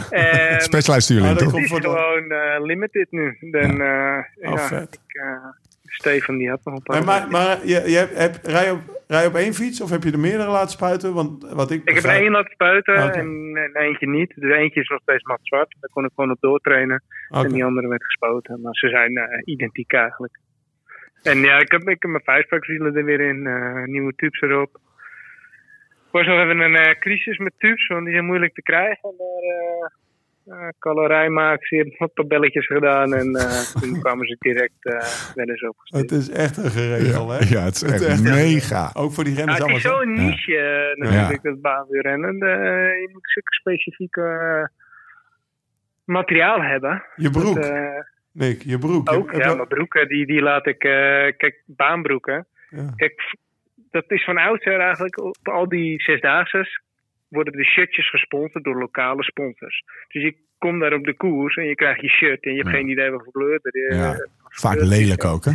[SPEAKER 4] Ehm,
[SPEAKER 1] Specialized stuurling,
[SPEAKER 3] Ah, dat
[SPEAKER 1] toch?
[SPEAKER 3] komt-
[SPEAKER 4] het is
[SPEAKER 3] voor de-
[SPEAKER 4] gewoon eh, limited nu. Dan, eh,
[SPEAKER 3] Oh,
[SPEAKER 4] ja,
[SPEAKER 3] vet.
[SPEAKER 4] ik, eh, Stefan die had nog een paar.
[SPEAKER 3] En maar maar je, je hebt, heb, rij, je op, rij je op één fiets of heb je er meerdere laten spuiten? Want wat ik
[SPEAKER 4] ik heb er één laten spuiten
[SPEAKER 3] Oké.
[SPEAKER 4] en, en eentje niet. Dus eentje is nog steeds mat zwart. Daar kon ik gewoon op doortrainen. En die andere werd gespoten. Maar ze zijn eh, identiek eigenlijk. En ja, ik heb, ik heb mijn vijfspraakwielen er weer in. nieuwe tubes erop. Ik was nog even een eh, crisis met tubes, want die zijn moeilijk te krijgen. Maar eh uh, calorijmaak, ze hebben wat tabelletjes gedaan. En eh, toen kwamen ze direct eh wel eens opgestuurd.
[SPEAKER 3] Het is echt een geregel, hè?
[SPEAKER 1] Ja, het is
[SPEAKER 3] Het is
[SPEAKER 1] echt
[SPEAKER 3] echt-
[SPEAKER 1] mega.
[SPEAKER 3] Ook voor die
[SPEAKER 4] Ja,
[SPEAKER 3] renners
[SPEAKER 4] het is zo'n niche eh, natuurlijk,
[SPEAKER 1] Ja.
[SPEAKER 4] dat baanwielrennen. Eh, je moet zulke specifieke eh, materiaal hebben.
[SPEAKER 3] Je broek,
[SPEAKER 4] Dat, eh,
[SPEAKER 3] Nick, je broek.
[SPEAKER 4] Ook,
[SPEAKER 3] Je-
[SPEAKER 4] ja, mijn broeken, die, die laat ik... eh, kijk, baanbroeken.
[SPEAKER 3] Ja.
[SPEAKER 4] Kijk, dat is van oudsher eigenlijk. Op al die zesdaagses worden de shirtjes gesponsord door lokale sponsors. Dus je komt daar op de koers en je krijgt je shirt en je hebt
[SPEAKER 1] Ja.
[SPEAKER 4] geen idee wat voor kleur er is.
[SPEAKER 1] Ja. Vaak lelijk ook, hè?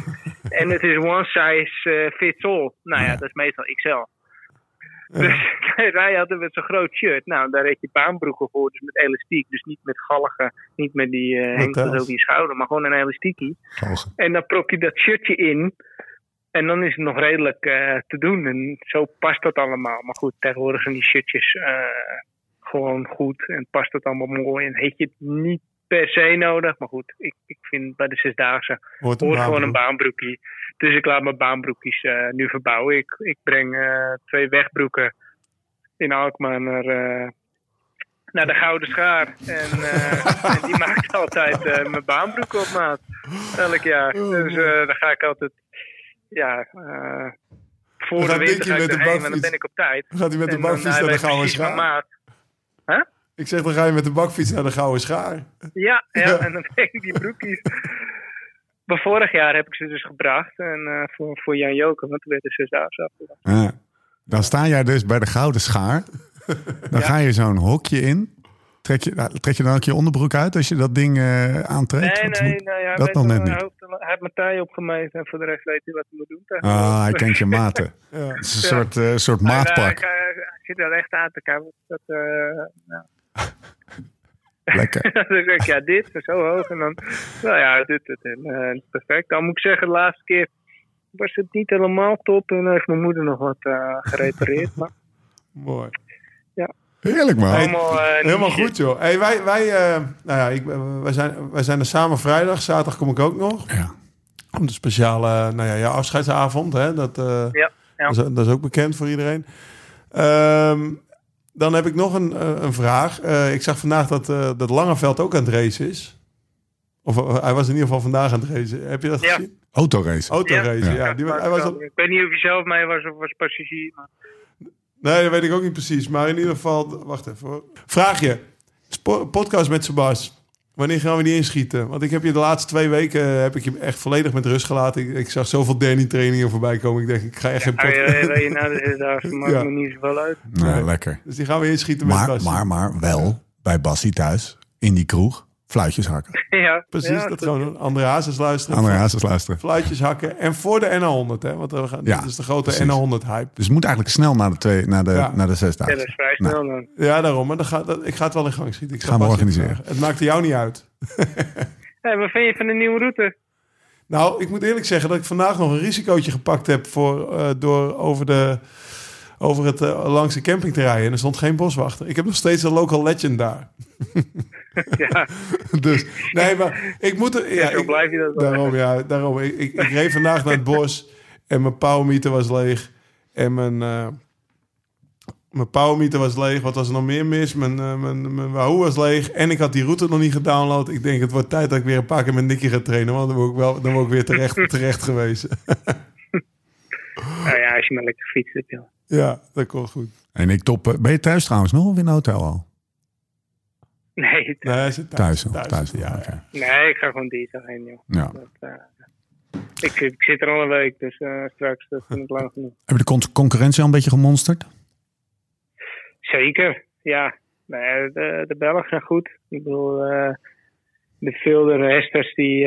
[SPEAKER 4] En het is one size eh, fits all. Nou ja,
[SPEAKER 1] Ja.
[SPEAKER 4] dat is meestal XL. Dus wij hadden we zo'n groot shirt. Nou, daar heb je baanbroeken voor, dus met elastiek. Dus niet met galgen, niet met die eh hengsels
[SPEAKER 3] tels.
[SPEAKER 4] over je schouder, maar gewoon een elastiekie.
[SPEAKER 1] Galgen.
[SPEAKER 4] En dan prop je dat shirtje in. En dan is het nog redelijk eh, te doen. En zo past dat allemaal. Maar goed, tegenwoordig zijn die shirtjes eh, gewoon goed. En past het allemaal mooi. En heet je het niet per se nodig. Maar goed, ik, ik vind bij de Zesdaagse
[SPEAKER 3] Hoort
[SPEAKER 4] gewoon
[SPEAKER 3] baanbroek.
[SPEAKER 4] een baanbroekie. Dus ik laat mijn baanbroekjes eh, nu verbouwen. Ik, ik breng twee wegbroeken in Alkmaar naar, naar de Gouden Schaar. En, en die maakt altijd mijn baanbroeken op maat. Elk jaar.
[SPEAKER 3] Oh,
[SPEAKER 4] Dus dan ga ik altijd... Ja, eh, voor
[SPEAKER 3] Dan
[SPEAKER 4] de winter ga ik
[SPEAKER 3] met de
[SPEAKER 4] erheen, maar dan ben ik op tijd.
[SPEAKER 3] Gaat hij met de
[SPEAKER 4] En dan,
[SPEAKER 3] bakfiets
[SPEAKER 4] hij
[SPEAKER 3] naar de Gouden Schaar?
[SPEAKER 4] maat.
[SPEAKER 3] Ik zeg, dan ga je met de bakfiets naar de Gouden Schaar.
[SPEAKER 4] Ja, ja,
[SPEAKER 3] Ja.
[SPEAKER 4] en dan breng ik die broekjes. Maar vorig jaar heb ik ze dus gebracht. En eh, voor, voor Jan Joker, want toen werd de afgelast.
[SPEAKER 1] Ja. Dan sta jij dus bij de gouden schaar. Dan ga je zo'n hokje in. Trek je, nou, trek je dan ook je onderbroek uit als je dat ding eh, aantrekt?
[SPEAKER 4] Nee, nee. Hij,
[SPEAKER 1] dat nog net niet.
[SPEAKER 4] heeft- hij heeft mijn taai opgemeten. En voor de rest weet hij wat hij moet doen.
[SPEAKER 1] Ah, hij kent je maten.
[SPEAKER 3] Ja.
[SPEAKER 1] Het is een soort, eh, soort maatpak.
[SPEAKER 4] Hij, hij- hij zit er echt aan te kijken. Dat, nou.
[SPEAKER 1] Lekker.
[SPEAKER 4] dan zeg ik, ja, dit is zo hoog. En dan, nou ja, dit, dit en, perfect. Dan moet ik zeggen, de laatste keer was het niet helemaal top. En heeft mijn moeder nog wat gerepareerd. Maar
[SPEAKER 3] Mooi.
[SPEAKER 1] Heerlijk, man.
[SPEAKER 4] allemaal eh,
[SPEAKER 3] Helemaal
[SPEAKER 4] niche.
[SPEAKER 3] goed, joh. Hey, wij, wij, eh, nou ja, ik, eh, wij, zijn, wij zijn er samen vrijdag. Zaterdag kom ik ook nog.
[SPEAKER 1] Ja.
[SPEAKER 3] Om de speciale nou ja, ja, afscheidsavond. Hè? Dat, eh,
[SPEAKER 4] Ja, ja.
[SPEAKER 3] Dat, is, dat is ook bekend voor iedereen. Ehm, dan heb ik nog een, eh, een vraag. Eh, ik zag vandaag dat, eh dat Langeveld ook aan het racen is. Of eh, hij was in ieder geval vandaag aan het racen. Heb je dat
[SPEAKER 4] Ja.
[SPEAKER 3] gezien?
[SPEAKER 1] Autorace.
[SPEAKER 3] Autoracen, ja.
[SPEAKER 1] Ja.
[SPEAKER 3] Die,
[SPEAKER 4] Maar
[SPEAKER 3] hij was
[SPEAKER 4] ik
[SPEAKER 3] op-
[SPEAKER 4] Ik weet niet of hij zelf mee was of was passagier. Maar...
[SPEAKER 3] nee, dat weet ik ook niet precies. Maar in ieder geval... Wacht even hoor. Vraag je. Podcast met Sebas. Wanneer gaan we die inschieten? Want ik heb je de laatste twee weken eh, heb ik je echt volledig met rust gelaten. Ik, ik zag zoveel Danny trainingen voorbij komen. Ik denk, ik ga echt geen podcast...
[SPEAKER 4] ja, je, nou, is daar maakt
[SPEAKER 3] Ja.
[SPEAKER 4] me niet zoveel uit.
[SPEAKER 1] Nee, lekker.
[SPEAKER 3] Dus die gaan we inschieten met
[SPEAKER 1] Maar,
[SPEAKER 3] Bassie.
[SPEAKER 1] maar, maar wel bij Bassie thuis. In die kroeg. Fluitjes hakken.
[SPEAKER 4] ja,
[SPEAKER 3] Precies,
[SPEAKER 4] ja,
[SPEAKER 3] dat gewoon André Hazes luisteren.
[SPEAKER 1] André Hazes luisteren.
[SPEAKER 3] Fluitjes hakken. En voor de NA100, hè? Want we gaan,
[SPEAKER 1] Ja,
[SPEAKER 3] dit is de grote
[SPEAKER 1] precies.
[SPEAKER 3] NA100-hype.
[SPEAKER 1] Dus het moet eigenlijk snel naar de, twee, naar de,
[SPEAKER 3] Ja.
[SPEAKER 1] naar de
[SPEAKER 4] Ja, dat is vrij
[SPEAKER 1] Nou.
[SPEAKER 4] snel dan.
[SPEAKER 3] Ja, daarom. Maar dan dat, ik ga het wel in gang schieten. Ik
[SPEAKER 1] Gaan we organiseren.
[SPEAKER 3] Het maakte jou niet uit.
[SPEAKER 4] Hey, wat vind je van de nieuwe route?
[SPEAKER 3] Nou, ik moet eerlijk zeggen dat ik vandaag nog een risicootje gepakt heb... Voor, eh, door over, de, over het eh, langs de camping te rijden. En er stond geen boswachter. Ik heb nog steeds een local legend daar.
[SPEAKER 4] ja,
[SPEAKER 3] Dus, nee, maar ik moet er... Ja,
[SPEAKER 4] zo
[SPEAKER 3] ik-
[SPEAKER 4] blijf je dat wel.
[SPEAKER 3] Daarom, ja. Daarom. Ik, ik, ik reed vandaag naar het bos en mijn powermeter was leeg. En mijn, eh, Mijn powermeter was leeg. Wat was er nog meer mis? Mijn, uh, mijn, mijn Wahoo was leeg. En ik had die route nog niet gedownload. Ik denk, het wordt tijd dat ik weer een paar keer met Nicky ga trainen. Want dan word ik, wel, dan word ik weer terecht, terecht geweest.
[SPEAKER 4] nou ja, als je maar lekker fietst joh.
[SPEAKER 3] Ja, dat komt goed.
[SPEAKER 1] En ik top. Ben je thuis trouwens nog of in een hotel al?
[SPEAKER 4] Nee,
[SPEAKER 3] Nee, hij zit thuis.
[SPEAKER 1] Thuis, thuis, thuis,
[SPEAKER 3] ja,
[SPEAKER 4] nee, ik ga gewoon dinsdag heen, joh.
[SPEAKER 1] Ja.
[SPEAKER 4] Dat, eh, ik, zit, ik zit er al een week, dus eh, straks dat vind ik lang genoeg.
[SPEAKER 1] Heb je de con- concurrentie al een beetje gemonsterd?
[SPEAKER 4] Zeker, ja. Nee, de, de Belgen zijn goed. Ik bedoel, eh, de Vilder Hesters die...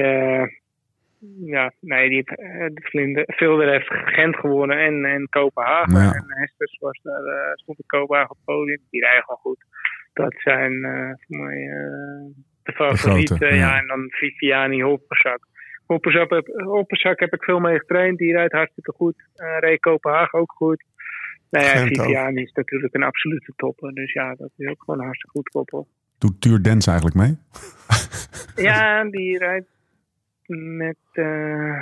[SPEAKER 4] eh, ja, nee, die, eh, de Vlinder, Vilder heeft Gent gewonnen en, en Kopenhagen.
[SPEAKER 1] Ja.
[SPEAKER 4] En Hesters was daar, eh, stond in Kopenhagen op het podium. Die rijden gewoon goed. Dat zijn eh, voor mij eh, de favorieten. ja.
[SPEAKER 1] ja.
[SPEAKER 4] en dan Viviani Hopperzak. Hopperzak heb, Hopperzak heb ik veel mee getraind. Die rijdt hartstikke goed. Eh reed Kopenhagen ook goed. Nou ja,
[SPEAKER 3] Gent ook.
[SPEAKER 4] Viviani is natuurlijk een absolute topper. Dus ja, dat is ook gewoon een hartstikke goed koppel.
[SPEAKER 1] Doet Tuur Dens eigenlijk mee?
[SPEAKER 4] Ja, die rijdt met... eh,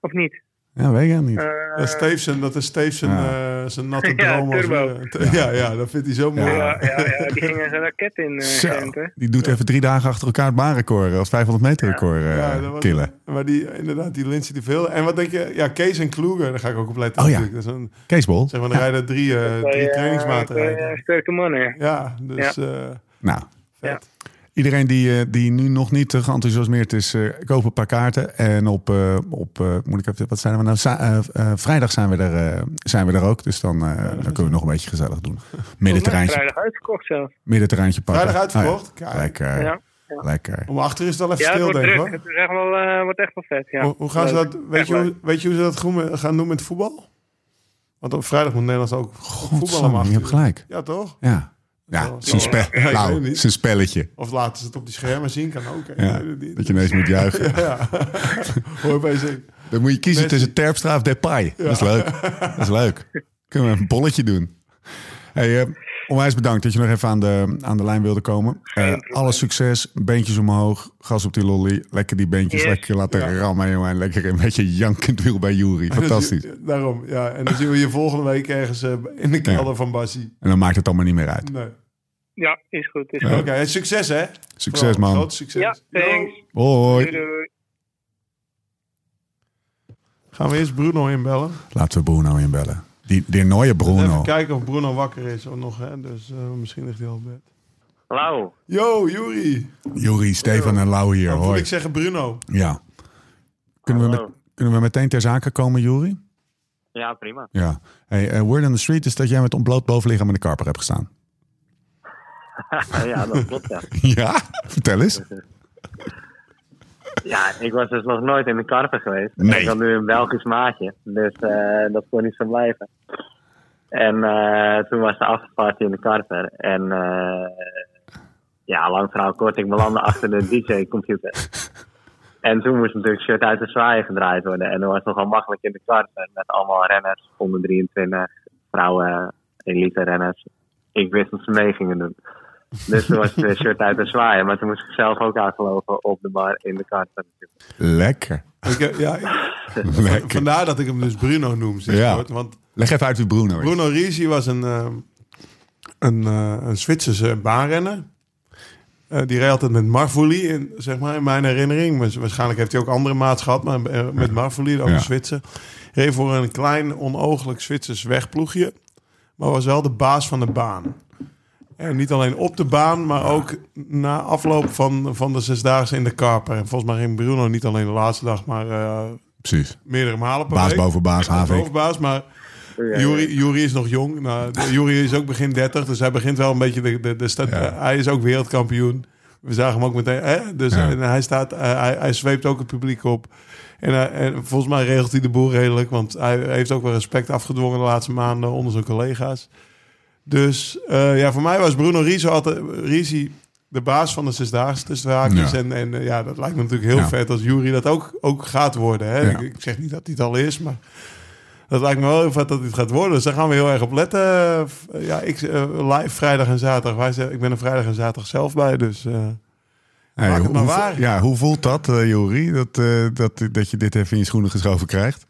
[SPEAKER 4] of niet?
[SPEAKER 1] Ja, weet ik niet.
[SPEAKER 4] Eh,
[SPEAKER 3] Dat is Stevenson, dat is Stevenson
[SPEAKER 1] Ja.
[SPEAKER 3] eh, zijn natte
[SPEAKER 4] Ja,
[SPEAKER 3] droom. ja, ja, dat vindt hij zo mooi.
[SPEAKER 1] Ja.
[SPEAKER 4] ja, ja, ja, die gingen zijn raket in eh hè?
[SPEAKER 1] die doet even drie dagen achter elkaar het baanrecord als 500 meter record eh,
[SPEAKER 3] Ja, dat was-
[SPEAKER 1] killen.
[SPEAKER 3] Maar die, inderdaad, die Lindsay die veel. En wat denk je? Ja, Kees en Kloeger, daar ga ik ook op letten.
[SPEAKER 1] Oh ja.
[SPEAKER 3] natuurlijk. Dat is een,
[SPEAKER 1] Keesbol?
[SPEAKER 3] zeg maar, er rijden drie, eh, drie trainingsmaten.
[SPEAKER 4] sterke mannen.
[SPEAKER 3] Ja, dus eh
[SPEAKER 1] Nou,
[SPEAKER 3] vet.
[SPEAKER 1] Iedereen die, eh, die nu nog niet geenthousiasmeerd is, eh koop een paar kaarten. En op, eh, op eh, moet ik even, wat zijn we nou? Za- vrijdag zijn we, er, eh, zijn we er ook. Dus dan, eh, dan kunnen we nog een beetje gezellig doen. Middenterreintje,
[SPEAKER 4] Vrijdag uitverkocht zelf.
[SPEAKER 1] middenterreintje pakken.
[SPEAKER 3] Vrijdag uitverkocht?
[SPEAKER 1] Ah, ja. Lekker,
[SPEAKER 4] Ja.
[SPEAKER 1] lekker.
[SPEAKER 3] Om achter is het wel even
[SPEAKER 4] Ja, het
[SPEAKER 3] stil, denk ik.
[SPEAKER 4] Het is echt wel, eh, wordt echt wel vet, ja.
[SPEAKER 3] Hoe, hoe gaan ze dat, weet,
[SPEAKER 4] Echt
[SPEAKER 3] je hoe, weet je hoe ze dat groen- gaan doen met voetbal? Want op vrijdag moet Nederland ook voetballen
[SPEAKER 1] je hebt gelijk.
[SPEAKER 3] Ja, toch?
[SPEAKER 1] Ja, ja zijn, spe
[SPEAKER 3] Ja,
[SPEAKER 1] nou, zijn spelletje.
[SPEAKER 3] Of laten ze het op die schermen zien, kan ook.
[SPEAKER 1] Ja, dat je ineens moet juichen.
[SPEAKER 3] Ja. Hoor je bij ze.
[SPEAKER 1] Dan moet je kiezen
[SPEAKER 3] Messi.
[SPEAKER 1] tussen Terpstra of Depay. Dat is leuk. Dat is leuk. Kunnen we een bolletje doen. Hey, eh, onwijs bedankt dat je nog even aan de, aan de lijn wilde komen. Eh, alle succes, beentjes omhoog, gas op die lolly. Lekker die beentjes
[SPEAKER 4] Yes.
[SPEAKER 1] lekker laten rammen, jongen. En lekker een beetje jankend wiel bij Jury. Fantastisch.
[SPEAKER 3] Dus, daarom, ja. En dan zien we je volgende week ergens eh, in de kelder
[SPEAKER 1] Ja.
[SPEAKER 3] van Bassie.
[SPEAKER 1] En dan maakt het allemaal niet meer uit.
[SPEAKER 3] Nee.
[SPEAKER 4] Ja, is goed. Is
[SPEAKER 1] Ja.
[SPEAKER 3] Oké, succes hè.
[SPEAKER 1] Succes,
[SPEAKER 3] Vooral,
[SPEAKER 1] man.
[SPEAKER 3] Groot succes.
[SPEAKER 4] Ja,
[SPEAKER 3] Yo.
[SPEAKER 4] thanks.
[SPEAKER 1] Hoi.
[SPEAKER 4] Doei, doei.
[SPEAKER 3] Gaan we eerst Bruno inbellen.
[SPEAKER 1] Laten we Bruno inbellen. Die, die nieuwe Bruno.
[SPEAKER 3] Even kijken of Bruno wakker is of nog. Hè. Dus eh, misschien ligt hij al op bed.
[SPEAKER 5] Hallo.
[SPEAKER 3] Yo, Juri.
[SPEAKER 1] Jury, Stefan en Lau hier. Hoi.
[SPEAKER 3] ik zeggen Bruno.
[SPEAKER 1] Ja. Kunnen we, met, kunnen we meteen ter zake komen, Jury?
[SPEAKER 5] Ja, prima.
[SPEAKER 1] Ja. Hey, eh, word on the street is dat jij met ontbloot bovenlichaam in de karper hebt gestaan.
[SPEAKER 5] ja, dat klopt, ja.
[SPEAKER 1] Ja? Vertel eens.
[SPEAKER 5] Ja, ik was dus nog nooit in de karper geweest.
[SPEAKER 1] Nee.
[SPEAKER 5] Ik had nu een Belgisch maatje, dus eh, dat kon niet zo blijven. En eh, toen was de afterparty in de karper. En eh, ja, lang verhaal kort, ik belandde achter de DJ-computer. En toen moest natuurlijk shirt uit de zwaaien gedraaid worden. En dat was nogal makkelijk in de karper met allemaal renners, onder 23, vrouwen, elite renners. Ik wist dat ze mee gingen doen. Dus toen was het weer shirt uit de zwaaien. Maar toen moest ik zelf ook aangelopen op de bar in de karper.
[SPEAKER 1] Lekker.
[SPEAKER 3] Ik, eh, ja,
[SPEAKER 1] Lekker.
[SPEAKER 3] vandaar dat ik hem dus Bruno noem. Zeg
[SPEAKER 1] Ja.
[SPEAKER 3] Want
[SPEAKER 1] Leg even uit wie Bruno is.
[SPEAKER 3] Bruno Risi was een, eh, een, eh, een Zwitserse baanrenner. Eh, die reed altijd met Marfouli, in, zeg maar, in mijn herinnering. Maar waarschijnlijk heeft hij ook andere maats gehad, maar eh, met Marfouli, ook
[SPEAKER 1] Ja.
[SPEAKER 3] een Zwitser. Reed voor een klein, onooglijk Zwitsers wegploegje. Maar was wel de baas van de baan. En niet alleen op de baan, maar ook na afloop van, van de zesdaagse in de Karper. En volgens mij ging Bruno niet alleen de laatste dag, maar eh,
[SPEAKER 1] Precies.
[SPEAKER 3] meerdere malen per
[SPEAKER 1] Baas
[SPEAKER 3] week.
[SPEAKER 1] boven baas, Havik.
[SPEAKER 3] Bovenbaas, maar Jury, is nog jong. Nou, Jury is ook begin 30, dus hij begint wel een beetje de, de, de sta-
[SPEAKER 1] Ja.
[SPEAKER 3] Hij is ook wereldkampioen. We zagen hem ook meteen. Hè? Dus
[SPEAKER 1] Ja.
[SPEAKER 3] hij, staat, eh, hij, hij zweept ook het publiek op. En, hij- en volgens mij regelt hij de boel redelijk, want hij heeft ook wel respect afgedwongen de laatste maanden onder zijn collega's. Dus eh, ja, voor mij was Bruno Risi altijd Risi de baas van de zesdaagse tussen de haakjes.
[SPEAKER 1] Ja.
[SPEAKER 3] En, en eh, ja, dat lijkt me natuurlijk heel
[SPEAKER 1] Ja.
[SPEAKER 3] vet als Jury dat ook, ook gaat worden. Hè?
[SPEAKER 1] Ja.
[SPEAKER 3] Ik, ik zeg niet dat hij het al is, maar dat lijkt me wel heel vet dat het gaat worden. Dus daar gaan we heel erg op letten. Eh, Ja, ik live vrijdag en zaterdag. Wij ik ben er vrijdag en zaterdag zelf bij, dus...
[SPEAKER 1] Hey,
[SPEAKER 3] Maak het
[SPEAKER 1] hoe,
[SPEAKER 3] maar
[SPEAKER 1] hoe-
[SPEAKER 3] waar.
[SPEAKER 1] Ja, hoe voelt dat, Jury? Dat, dat, dat je dit even in je schoenen geschoven krijgt?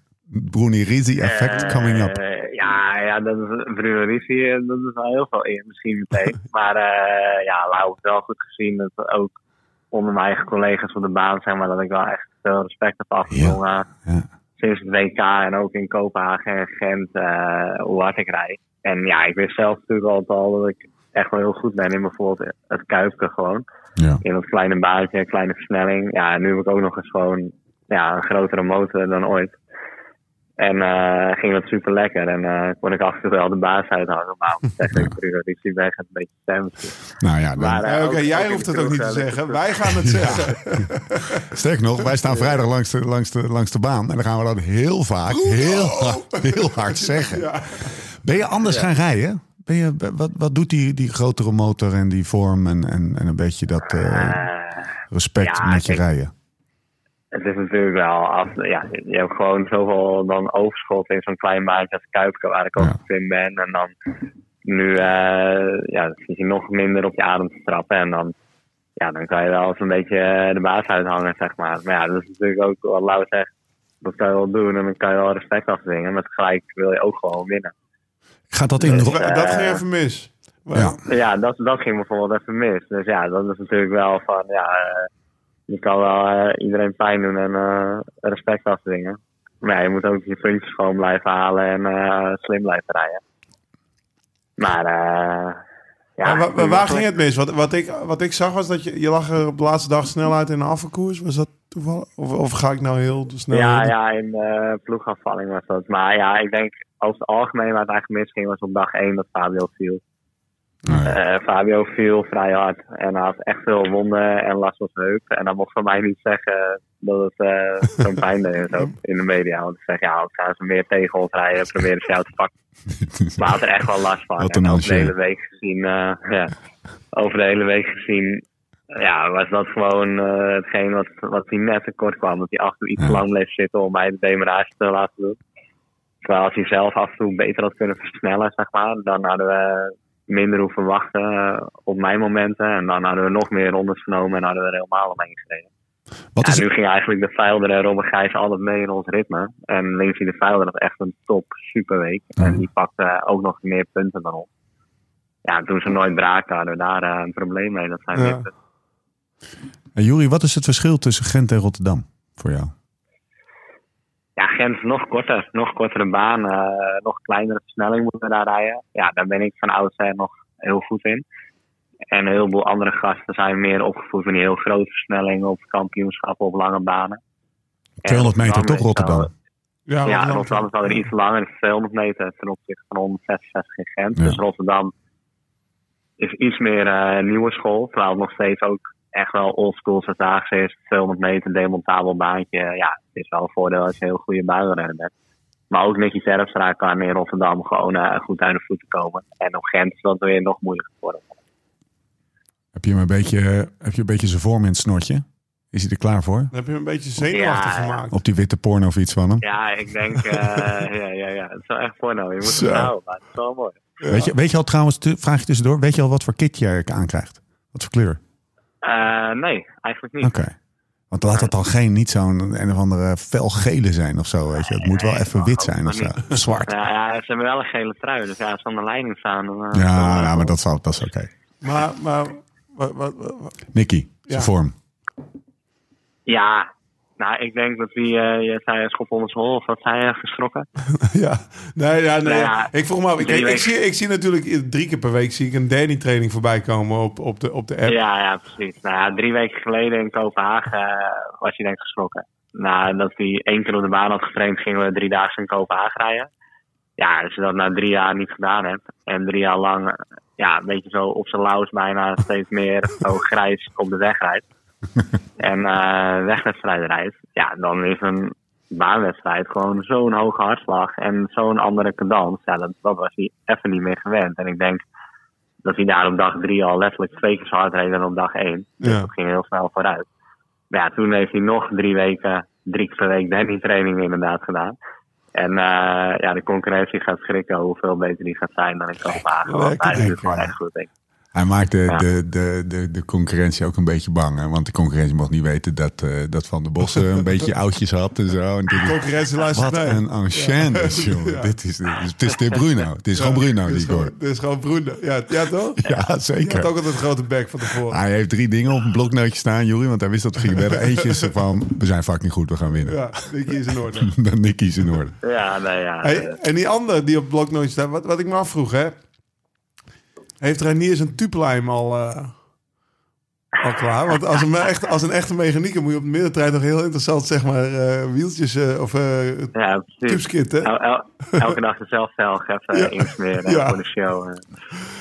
[SPEAKER 1] Bruni Risi effect coming up.
[SPEAKER 5] Ja, Ja, dat is Ricci, eh, dat is wel heel veel in, misschien meteen. maar uh, ja, Lau heeft wel goed gezien dat ook onder mijn eigen collega's op de baan, zeg maar, dat ik wel echt veel respect heb afgedwongen. Ja, ja. Sinds het WK en ook in Kopenhagen en Gent, uh, hoe hard ik rijd. En ja, ik wist zelf natuurlijk altijd al dat ik echt wel heel goed ben in bijvoorbeeld het kuipje gewoon. Ja. In dat kleine baantje, een kleine versnelling. Ja, en nu heb ik ook nog eens gewoon ja, een grotere motor dan ooit. En uh, ging dat super lekker. En uh, kon ik af en toe wel de baas uithangen. Maar zeggen, ik zie weg een beetje stem.
[SPEAKER 1] Nou ja,
[SPEAKER 3] dan... uh, oké, jij hoeft het ook niet te zeggen. Wij gaan het zeggen.
[SPEAKER 1] Sterk nog, wij staan vrijdag langs de, langs, de, langs de baan. En dan gaan we dat heel vaak heel, heel hard zeggen. Ja. Ben je anders gaan rijden? Ben je, wat, wat doet die, die grotere motor en die vorm en, en, en een beetje dat respect ja, met je kijk, rijden?
[SPEAKER 5] Het is natuurlijk wel af, ja, je hebt gewoon zoveel dan overschot in zo'n klein baantje als Kuipke, waar ik ook ja. in ben. En dan nu uh, ja, zit je nog minder op je adem te trappen. En dan, ja, dan kan je wel eens een beetje de baas uithangen, zeg maar. Maar ja, dat is natuurlijk ook wat Lau zegt. Dat kan je wel doen en dan kan je wel respect afdwingen. Maar tegelijk wil je ook gewoon winnen.
[SPEAKER 1] Gaat dat in?
[SPEAKER 3] Dus, uh, dat ging even mis.
[SPEAKER 5] Ja, ja dat, dat ging bijvoorbeeld even mis. Dus ja, dat is natuurlijk wel van, ja... Uh, je kan wel uh, iedereen pijn doen en uh, respect afdwingen. Maar ja, je moet ook je puntjes gewoon blijven halen en uh, slim blijven rijden. Maar ja.
[SPEAKER 3] Maar, waar, waar ging het mis? Wat, wat, ik, wat ik zag was dat je, je lag er op de laatste dag snel uit in de afvalkoers. Was dat toevallig? Of, of ga ik nou heel snel?
[SPEAKER 5] Ja, ja in ploegafvalling was dat. Maar ja, ik denk over het algemeen waar het eigenlijk misging was op dag 1 dat Fabio viel. Uh, Fabio viel vrij hard en had echt veel wonden en last van zijn heup. En dan mocht van mij niet zeggen dat het uh, zo'n pijn deed zo, in de media. Want ik zeg, ja, als gaan ze meer tegen ons rijden, proberen ze jou te pakken. Maar had er echt wel last van. en over de hele week gezien, uh, ja, over de hele week gezien, ja, was dat gewoon hetgeen wat, wat hij net tekort kwam. Dat hij af en toe iets te lang bleef zitten om mij de demarage te laten doen. Terwijl als hij zelf af en toe beter had kunnen versnellen, zeg maar, dan hadden we minder hoeven wachten uh, op mijn momenten. En dan hadden we nog meer rondes genomen en hadden we er helemaal omheen gereden. Wat is... nu ging eigenlijk de Veilder en Robben Gijs altijd mee in ons ritme. En Lindsay de Veilder had echt een top superweek. Ja. En die pakte ook nog meer punten dan ons. Ja, toen ze nooit braken hadden we daar uh, een probleem mee. Dat zijn ja.
[SPEAKER 1] Wat is het verschil tussen Gent en Rotterdam voor jou?
[SPEAKER 5] Ja, Gent nog korter. Nog kortere baan. Uh, nog kleinere versnelling moeten daar rijden. Ja, daar ben ik van oudsher nog heel goed in. En een heleboel andere gasten zijn meer opgevoed van die heel grote versnellingen op kampioenschappen op lange banen.
[SPEAKER 1] 200 meter toch, Rotterdam?
[SPEAKER 5] Ja, ja Rotterdam is er iets langer, 200 meter ten opzichte van 166 in Gent. Dus Rotterdam is iets meer uh, nieuwe school, terwijl het nog steeds ook echt wel oldschool Zataagse is. 200 meter demontabel baantje. Ja, het is wel een voordeel als je een heel goede buienrenner bent. Maar ook Nicky Terpstra kan in Rotterdam gewoon uh, goed uit de voeten komen. En op Gent is dat weer nog moeilijker worden.
[SPEAKER 1] Heb je hem een beetje, heb je een beetje zijn vorm in het snortje? Is hij er klaar voor? Dan
[SPEAKER 3] heb je hem een beetje zenuwachtig ja, gemaakt.
[SPEAKER 1] Op die witte porno of iets van hem?
[SPEAKER 5] Ja, ik denk, uh, ja, ja, ja. Het is wel echt porno. Je moet hem houden, maar het is wel mooi.
[SPEAKER 1] Weet, je, weet je al trouwens, vraag je tussendoor, weet je al wat voor kit je aankrijgt? Wat voor kleur?
[SPEAKER 5] Uh, nee, eigenlijk niet.
[SPEAKER 1] Oké. Okay. Want laat het dan geen, niet zo'n een of andere felgele zijn of zo, weet je. Het moet wel even wit zijn of zo. Zwart.
[SPEAKER 5] Ja, ja, ze hebben wel een gele trui, dus ja, als ze aan de leiding staan... Dan,
[SPEAKER 1] uh, ja, ja, maar dat, zal, dat is oké. Okay.
[SPEAKER 3] Maar, maar... Wat, wat, wat?
[SPEAKER 1] Nicky, zijn vorm.
[SPEAKER 5] Ja, nou, ik denk dat wie, uh, je zei schop onder zijn hol, of wat zei je, geschrokken?
[SPEAKER 3] ja, nee, ja, nee. Nou ik vroeg me af, ik, ik, zie, ik zie natuurlijk drie keer per week zie ik een Danny training voorbij komen op, op, de, op de app.
[SPEAKER 5] Ja, ja, precies. Nou ja, drie weken geleden in Kopenhagen uh, was hij denk ik geschrokken. Nadat hij één keer op de baan had getraind, gingen we drie dagen in Kopenhagen rijden. Ja, als je dat na drie jaar niet gedaan hebt en drie jaar lang ja, een beetje zo op zijn laus bijna steeds meer zo grijs op de weg rijdt en uh, wegwedstrijd rijdt, ja, dan is een baanwedstrijd gewoon zo'n hoge hartslag en zo'n andere cadans. Ja, dat, dat was hij even niet meer gewend. En ik denk dat hij daar op dag drie al letterlijk twee keer zo hard reed dan op dag één. Dus ja. dat ging heel snel vooruit. Maar ja, toen heeft hij nog drie weken, drie keer per week Danny training inderdaad gedaan. En uh, ja, de concurrentie gaat schrikken hoeveel beter die gaat zijn dan in Kopenhagen. Want hij is gewoon echt goed, denk ik.
[SPEAKER 1] Hij maakt de,
[SPEAKER 5] Ja.
[SPEAKER 1] de, de, de, de concurrentie ook een beetje bang. Hè? Want de concurrentie mocht niet weten dat, eh, dat Van der Bossen een beetje oudjes had en zo. En dit-
[SPEAKER 3] Concurrentie luistert
[SPEAKER 1] wat een enchaîne. Dit is, dit is, het is de Bruno. Het is gewoon Bruno
[SPEAKER 3] Dit
[SPEAKER 1] die ik hoor.
[SPEAKER 3] gewoon- Dit is gewoon Bruno. Ja, ja toch?
[SPEAKER 1] Ja,
[SPEAKER 3] Je had
[SPEAKER 1] zeker.
[SPEAKER 3] ook altijd een grote bek van tevoren.
[SPEAKER 1] Hij heeft drie dingen op een bloknootje staan, Juri. Want hij wist dat we gingen wedden. Eentje is van, we zijn fucking goed, we gaan winnen.
[SPEAKER 3] Ja, Nicky is in orde.
[SPEAKER 1] Dan Nicky is in orde.
[SPEAKER 5] Ja, nee, ja.
[SPEAKER 3] Hey,
[SPEAKER 5] eh,
[SPEAKER 3] en die andere die op het bloknootje staat, wat, wat ik me afvroeg, hè? Heeft Reinier zijn tupelheim al, eh, al klaar? Want als een, echt, als een echte mechanieker moet je op de middentrein nog heel interessant, zeg maar, eh, wieltjes eh, of eh
[SPEAKER 5] ja, precies.
[SPEAKER 3] tubeskit, hè?
[SPEAKER 5] El- el- elke dag dezelfde velg even
[SPEAKER 3] Ja.
[SPEAKER 5] insmeren
[SPEAKER 3] Ja.
[SPEAKER 5] voor de show. eh.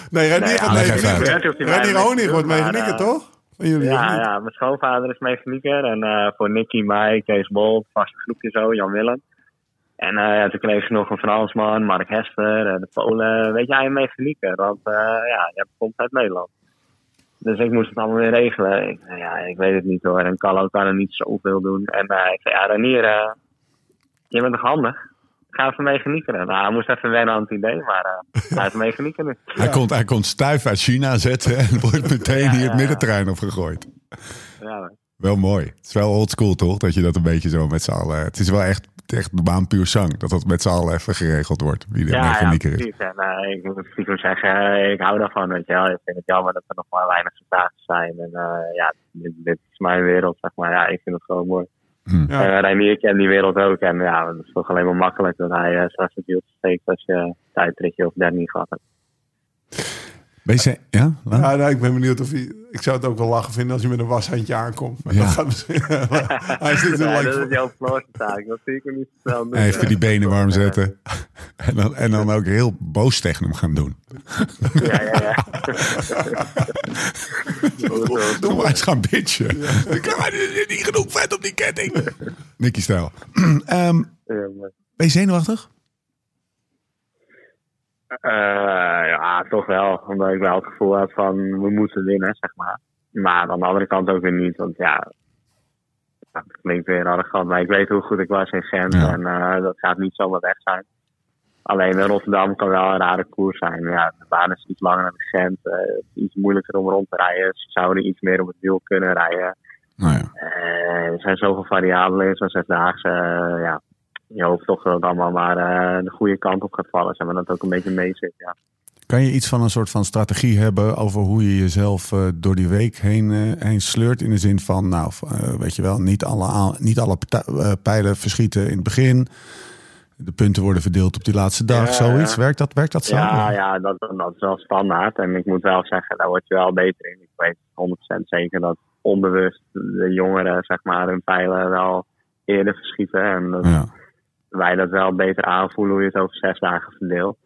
[SPEAKER 3] Nee, Reinier
[SPEAKER 5] Nee,
[SPEAKER 3] gaat mechanieker. Reinier Honig wordt mechanieker, toch? Jullie,
[SPEAKER 5] Ja, ja, mijn schoonvader is mechanieker. En eh, voor Nicky, mij, Kees Bol, vaste groepje zo, Jan Willem. En eh, ja, toen kreeg ze nog een Fransman, Mark Hester, eh, de Polen. Weet jij, een mechanieker. Want eh, ja, je komt uit Nederland. Dus ik moest het allemaal weer regelen. Ik, ja, ik weet het niet hoor. En Carlo kan er niet zoveel doen. En eh, ik zei, ja, Renier, eh, je bent toch handig? Ga even mechaniekeren. Nou, hij moest even wennen aan het idee, maar eh, hij is nu.
[SPEAKER 1] Hij, komt, hij komt stuif uit China zetten en wordt meteen
[SPEAKER 5] Ja,
[SPEAKER 1] hier
[SPEAKER 5] ja,
[SPEAKER 1] het
[SPEAKER 5] ja.
[SPEAKER 1] middenterrein opgegooid.
[SPEAKER 5] Ja,
[SPEAKER 1] Wel mooi. Het is wel oldschool toch? Dat je dat een beetje zo met z'n allen... Het is wel echt, echt de baan puur zang. Dat dat met z'n allen even geregeld wordt. Wie de
[SPEAKER 5] Ja, ja,
[SPEAKER 1] mechanieker is.
[SPEAKER 5] precies. En eh, ik moet stiekem zeggen, eh, ik hou daarvan, weet je wel. Ik vind het jammer dat er nog maar weinig stages zijn. En eh, ja, dit, dit is mijn wereld, zeg maar. Ja, ik vind het gewoon mooi.
[SPEAKER 1] Hm.
[SPEAKER 3] Ja.
[SPEAKER 5] En Reinier kent die wereld ook. En ja, het is toch alleen maar makkelijk dat hij eh, straks het wiel steekt als je een tijdritje of derde niet gehad hebt.
[SPEAKER 1] BC, ja?
[SPEAKER 3] Ja, nou, ik ben benieuwd of hij... Ik zou het ook wel lachen vinden als hij met een washandje aankomt. Maar
[SPEAKER 1] Ja.
[SPEAKER 3] dat gaat misschien... hij zit
[SPEAKER 5] Ja,
[SPEAKER 3] er
[SPEAKER 5] dat is
[SPEAKER 3] like,
[SPEAKER 5] jouw taak. Dat zie ik hem niet zo snel doen.
[SPEAKER 1] Even die benen warm zetten. En dan, en dan ook heel boos tegen hem gaan doen.
[SPEAKER 5] Ja, ja, ja.
[SPEAKER 1] Doe maar eens gaan bitchen. Ik kan niet genoeg vet op die ketting. Nicky stijl. Ehm
[SPEAKER 5] Ja, maar-
[SPEAKER 1] ben je zenuwachtig?
[SPEAKER 5] Eh, ja, toch wel. Omdat ik wel het gevoel had van we moeten winnen, zeg maar. Maar aan de andere kant ook weer niet. Want ja, het klinkt weer arrogant. Maar ik weet hoe goed ik was in Gent.
[SPEAKER 1] Ja.
[SPEAKER 5] En eh, dat gaat niet zomaar weg zijn. Alleen in Rotterdam kan wel een rare koers zijn. Ja, de baan is iets langer dan Gent. eh, het is iets moeilijker om rond te rijden. Ze zouden iets meer op het wiel kunnen rijden.
[SPEAKER 1] Nou ja.
[SPEAKER 5] Eh, er zijn zoveel variabelen in zo'n zesdaagse. eh, ja, je hoopt toch dat het allemaal maar eh, de goede kant op gaat vallen. Zeg maar dat ook een beetje mee zit. Ja.
[SPEAKER 1] Kan je iets van een soort van strategie hebben over hoe je jezelf eh, door die week heen, eh, heen sleurt? In de zin van, nou, weet je wel, niet alle, niet alle pijlen verschieten in het begin. De punten worden verdeeld op die laatste dag, zoiets. Werkt dat, werkt dat zo?
[SPEAKER 5] Ja, ja dat, dat is wel standaard. En ik moet wel zeggen, daar word je wel beter in. Ik weet 100% zeker dat onbewust de jongeren zeg maar, hun pijlen wel eerder verschieten. En dat
[SPEAKER 1] Ja.
[SPEAKER 5] Wij dat wel beter aanvoelen hoe je het over zes dagen verdeelt.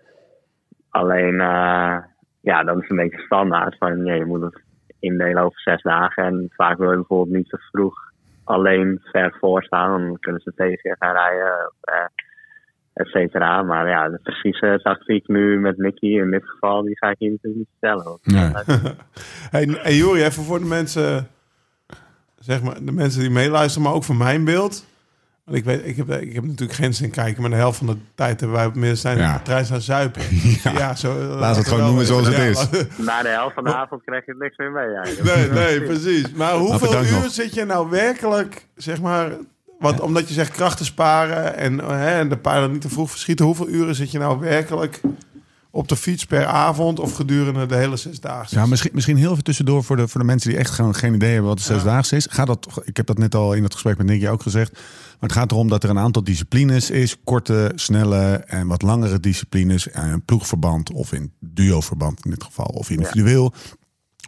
[SPEAKER 5] Alleen, eh, ja, dat is een beetje standaard. Van, ja, je moet het indelen over zes dagen. En vaak wil je bijvoorbeeld niet te vroeg alleen ver voor staan. Dan kunnen ze tegen je gaan rijden. eh, et cetera. Maar ja, de precieze tactiek nu met Nicky in dit geval, die ga ik hier natuurlijk niet vertellen.
[SPEAKER 1] Nee.
[SPEAKER 3] Hey, hey Jori, even voor de mensen, zeg maar, de mensen die meeluisteren, maar ook voor mijn beeld. Want ik weet, ik heb, ik heb natuurlijk geen zin kijken, maar de helft van de tijd hebben wij op middenstein
[SPEAKER 1] Ja.
[SPEAKER 3] ja. trein staan zuipen.
[SPEAKER 1] Ja.
[SPEAKER 3] zo, eh,
[SPEAKER 1] Laat het gewoon noemen zoals het is.
[SPEAKER 5] Na de helft van de avond krijg je niks meer mee. eigenlijk.
[SPEAKER 3] Nee, nee, precies. Maar hoeveel uur
[SPEAKER 1] nog.
[SPEAKER 3] zit je nou werkelijk, zeg maar, want omdat je zegt krachten sparen en, eh, hè, en de pijlen niet te vroeg verschieten, hoeveel uren zit je nou werkelijk op de fiets per avond of gedurende de hele zesdaagse?
[SPEAKER 1] Ja, misschien, misschien heel even tussendoor voor de, voor de mensen die echt gewoon geen idee hebben wat de zesdaagse is. Gaat dat, ik heb dat net al in het gesprek met Nicky ook gezegd. Maar het gaat erom dat er een aantal disciplines is. Korte, snelle en wat langere disciplines. eh, Een ploegverband of in duoverband in dit geval. Of individueel.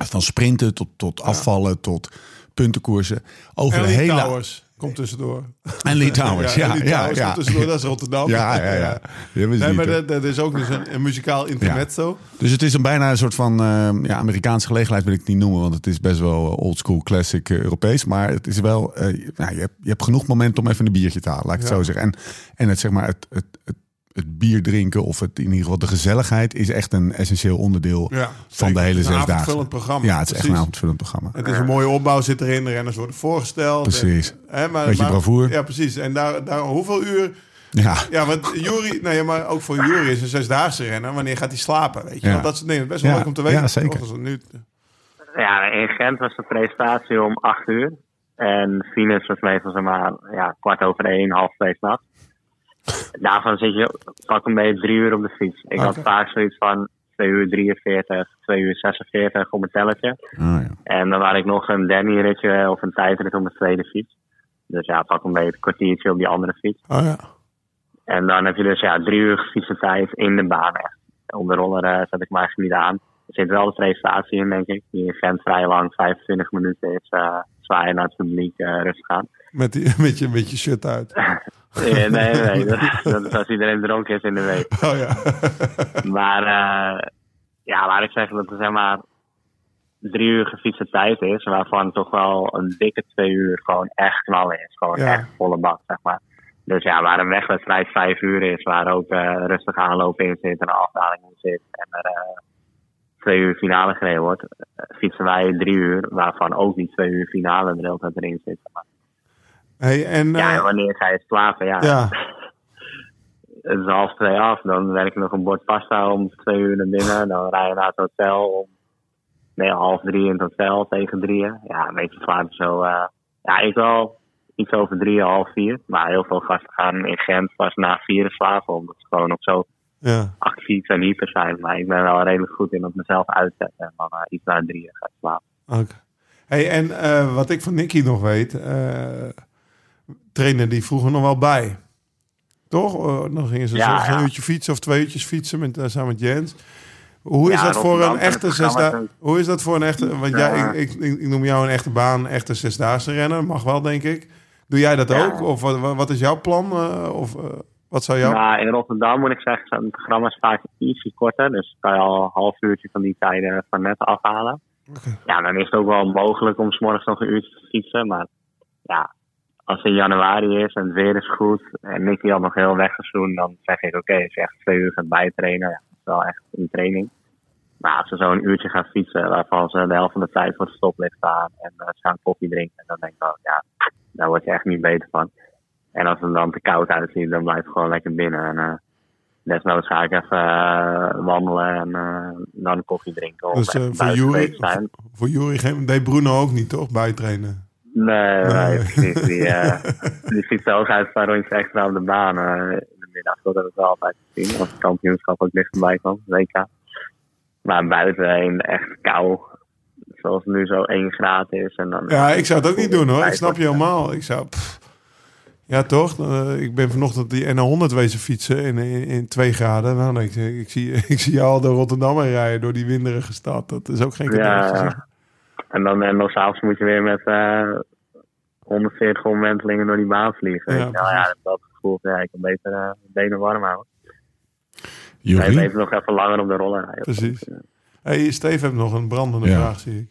[SPEAKER 1] Van sprinten tot, tot afvallen tot puntenkoersen. Over
[SPEAKER 3] En
[SPEAKER 1] de hele...
[SPEAKER 3] Komt tussendoor.
[SPEAKER 1] En Lee Towers, ja. Ja, ja,
[SPEAKER 3] tussendoor, dat is Rotterdam.
[SPEAKER 1] Ja, ja, ja. Wist
[SPEAKER 3] Nee, maar dat, dat is ook dus een, een muzikaal intermezzo.
[SPEAKER 1] Dus het is een bijna een soort van eh, ja, Amerikaanse gelegenheid, wil ik het niet noemen, want het is best wel old school, classic eh, Europees. Maar het is wel, eh, nou, je, hebt, je hebt genoeg moment om even een biertje te halen, laat ik het
[SPEAKER 3] Ja.
[SPEAKER 1] zo zeggen. En, en het, zeg maar, het, het, het, het bier drinken of het, in ieder geval de gezelligheid is echt een essentieel onderdeel
[SPEAKER 3] Ja,
[SPEAKER 1] van de hele
[SPEAKER 3] Het is een
[SPEAKER 1] zes dagen.
[SPEAKER 3] avondvullend programma,
[SPEAKER 1] Ja, het is echt een avondvullend programma.
[SPEAKER 3] Het is een mooie opbouw zit erin, de renners worden voorgesteld.
[SPEAKER 1] Precies.
[SPEAKER 3] En, hè, maar,
[SPEAKER 1] Beetje
[SPEAKER 3] maar-
[SPEAKER 1] bravoure.
[SPEAKER 3] Ja, precies. En daar, daar, hoeveel uur
[SPEAKER 1] Ja,
[SPEAKER 3] Ja, want Jury, nou ja, maar ook voor Jury is een zesdaagse renner. Wanneer gaat hij slapen? Weet je?
[SPEAKER 1] Ja.
[SPEAKER 3] Want dat is nee, best wel
[SPEAKER 1] Ja,
[SPEAKER 3] leuk om te weten.
[SPEAKER 1] ja, zeker.
[SPEAKER 3] nu,
[SPEAKER 5] Ja, in Gent was de presentatie om 8 uur. En finish was meestal zeg maar ja, kwart over één, half twee s'nachts. Daarvan zit je pak een beetje drie uur op de fiets. Ik had vaak zoiets van 2 uur 43, 2 uur 46 op mijn telletje.
[SPEAKER 1] oh, ja.
[SPEAKER 5] En dan had ik nog een Danny-ritje of een tijdrit op mijn tweede fiets. Dus ja, pak een beetje een kwartiertje op die andere fiets.
[SPEAKER 3] oh ja.
[SPEAKER 5] En dan heb je dus ja, drie uur gefietste tijd in de baan echt. Op de roller eh, zet ik me eigenlijk niet aan. Er zit wel de presentatie in, denk ik. Die in Gent vrij lang, 25 minuten is uh, zwaaien naar het publiek, eh, rustig aan.
[SPEAKER 3] Met, die, met, je, met je shirt uit.
[SPEAKER 5] Nee, nee, nee. Dat, dat is als iedereen dronken is in de week.
[SPEAKER 3] Oh ja.
[SPEAKER 5] Maar eh, ja, laat ik zeggen dat er zeg maar drie uur gefietste tijd is, waarvan toch wel een dikke twee uur gewoon echt knallen is. Gewoon
[SPEAKER 3] Ja.
[SPEAKER 5] echt volle bak, zeg maar. Dus ja, waar een wegwedstrijd vijf uur is, waar ook eh, rustig aanlopen in zit en een afdaling in zit en er twee uur finale gereden wordt, eh, fietsen wij drie uur, waarvan ook die twee uur finale er de hele tijd erin zit.
[SPEAKER 3] Hey, en,
[SPEAKER 5] Ja,
[SPEAKER 3] eh,
[SPEAKER 5] en wanneer ga je slapen? Ja,
[SPEAKER 3] ja.
[SPEAKER 5] het is half twee af. Dan werk ik nog een bord pasta om twee uur naar binnen. Dan rij je naar het hotel om nee, half drie in het hotel tegen drieën. Ja, een beetje slaap zo. eh, ja, ik wel iets over drie, half vier. Maar heel veel gasten gaan in Gent pas na vier slapen. Omdat ze gewoon nog zo
[SPEAKER 3] ja.
[SPEAKER 5] actief en hyper zijn. Maar ik ben wel redelijk goed in op mezelf uitzetten. En dan eh, iets na drieën ga ik slapen.
[SPEAKER 3] Oké. Hey, en eh, wat ik van Nicky nog weet, eh trainen die vroeger nog wel bij. Toch? Eh, dan gingen ze
[SPEAKER 5] Ja,
[SPEAKER 3] een uurtje fietsen of twee uurtjes fietsen met, samen met Jens. Hoe is
[SPEAKER 5] Ja,
[SPEAKER 3] dat voor een
[SPEAKER 5] en
[SPEAKER 3] echte zesda Hoe is dat voor een echte? Want
[SPEAKER 5] Ja.
[SPEAKER 3] jij, ik, ik, ik noem jou een echte baan, echte zesdaagse renner. Mag wel, denk ik. Doe jij dat ook? Of wat, wat is jouw plan? of wat zou jouw?
[SPEAKER 5] Nou, in Rotterdam moet ik zeggen, zijn de programma's vaak ietsje korter. Dus kan je al een half uurtje van die tijden van net afhalen. Ja, dan is het ook wel mogelijk om 's morgens nog een uurtje te fietsen. Maar ja, als het in januari is en het weer is goed en Nicky al nog heel weg is doen, dan zeg ik oké, als je echt twee uur gaat bijtrainen, ja, dat is wel echt een training. Maar als ze zo een uurtje gaan fietsen, waarvan ze de helft van de tijd voor het stoplicht staan en eh, ze gaan koffie drinken, dan denk ik wel, ja, daar word je echt niet beter van. En als het dan te koud uitziet, dan blijf ik gewoon lekker binnen. En uh, desnoods ga ik even eh, wandelen en eh, dan koffie drinken. Of
[SPEAKER 3] Dus voor Jury, voor Jury geen- deed Bruno ook niet, toch? Bijtrainen.
[SPEAKER 5] Nee,
[SPEAKER 3] Nee.
[SPEAKER 5] nee, precies. Die, die fietst ook uit een paar rondjes extra op de baan in de middag. Dat heb ik wel altijd gezien. Als het kampioenschap ook dichterbij kwam, WK. Maar buiten in echt kou. Zoals het nu zo 1 graad is. En dan,
[SPEAKER 3] Ja, ik zou het ook niet doen hoor. Ik snap je helemaal. Ik zou. pff. Ja, toch? Eh, ik ben vanochtend die N100 wezen fietsen in, in, in twee graden. Nou, ik, ik, zie, ik zie jou al door Rotterdam heen rijden, door die winderige stad. Dat is ook geen cadeautje.
[SPEAKER 5] Ja, en dan en nog s'avonds moet je weer met eh 140 omwentelingen door die baan vliegen.
[SPEAKER 3] Ja,
[SPEAKER 5] nou, ja, dat gevoel, ja, ik kan beter eh benen warm houden. Nee,
[SPEAKER 1] Jury?
[SPEAKER 5] beter nog even langer op de roller rijden.
[SPEAKER 3] Precies. Hey, Steve heeft nog een brandende
[SPEAKER 1] Ja.
[SPEAKER 3] vraag, zie ik.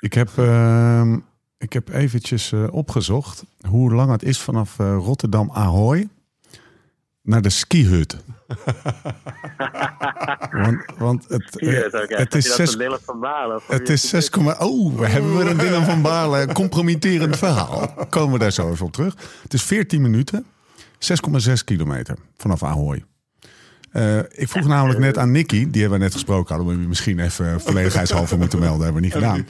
[SPEAKER 1] Ik heb, ehm, ik heb eventjes eh, opgezocht hoe lang het is vanaf eh, Rotterdam Ahoy naar de skihut. want, want het, eh,
[SPEAKER 5] het
[SPEAKER 1] is
[SPEAKER 5] je dat
[SPEAKER 1] zes-
[SPEAKER 5] van Dylan van Balen? Of
[SPEAKER 1] het is 6, oh, we hebben weer een Dylan van Baarle. Compromitterend verhaal. Komen we daar zo even op terug. Het is 14 minuten, 6,6 kilometer vanaf Ahoy. Ik vroeg namelijk net aan Nicky, die hebben we net gesproken, hadden we misschien even volledigheidshalve moeten melden, hebben we niet gedaan.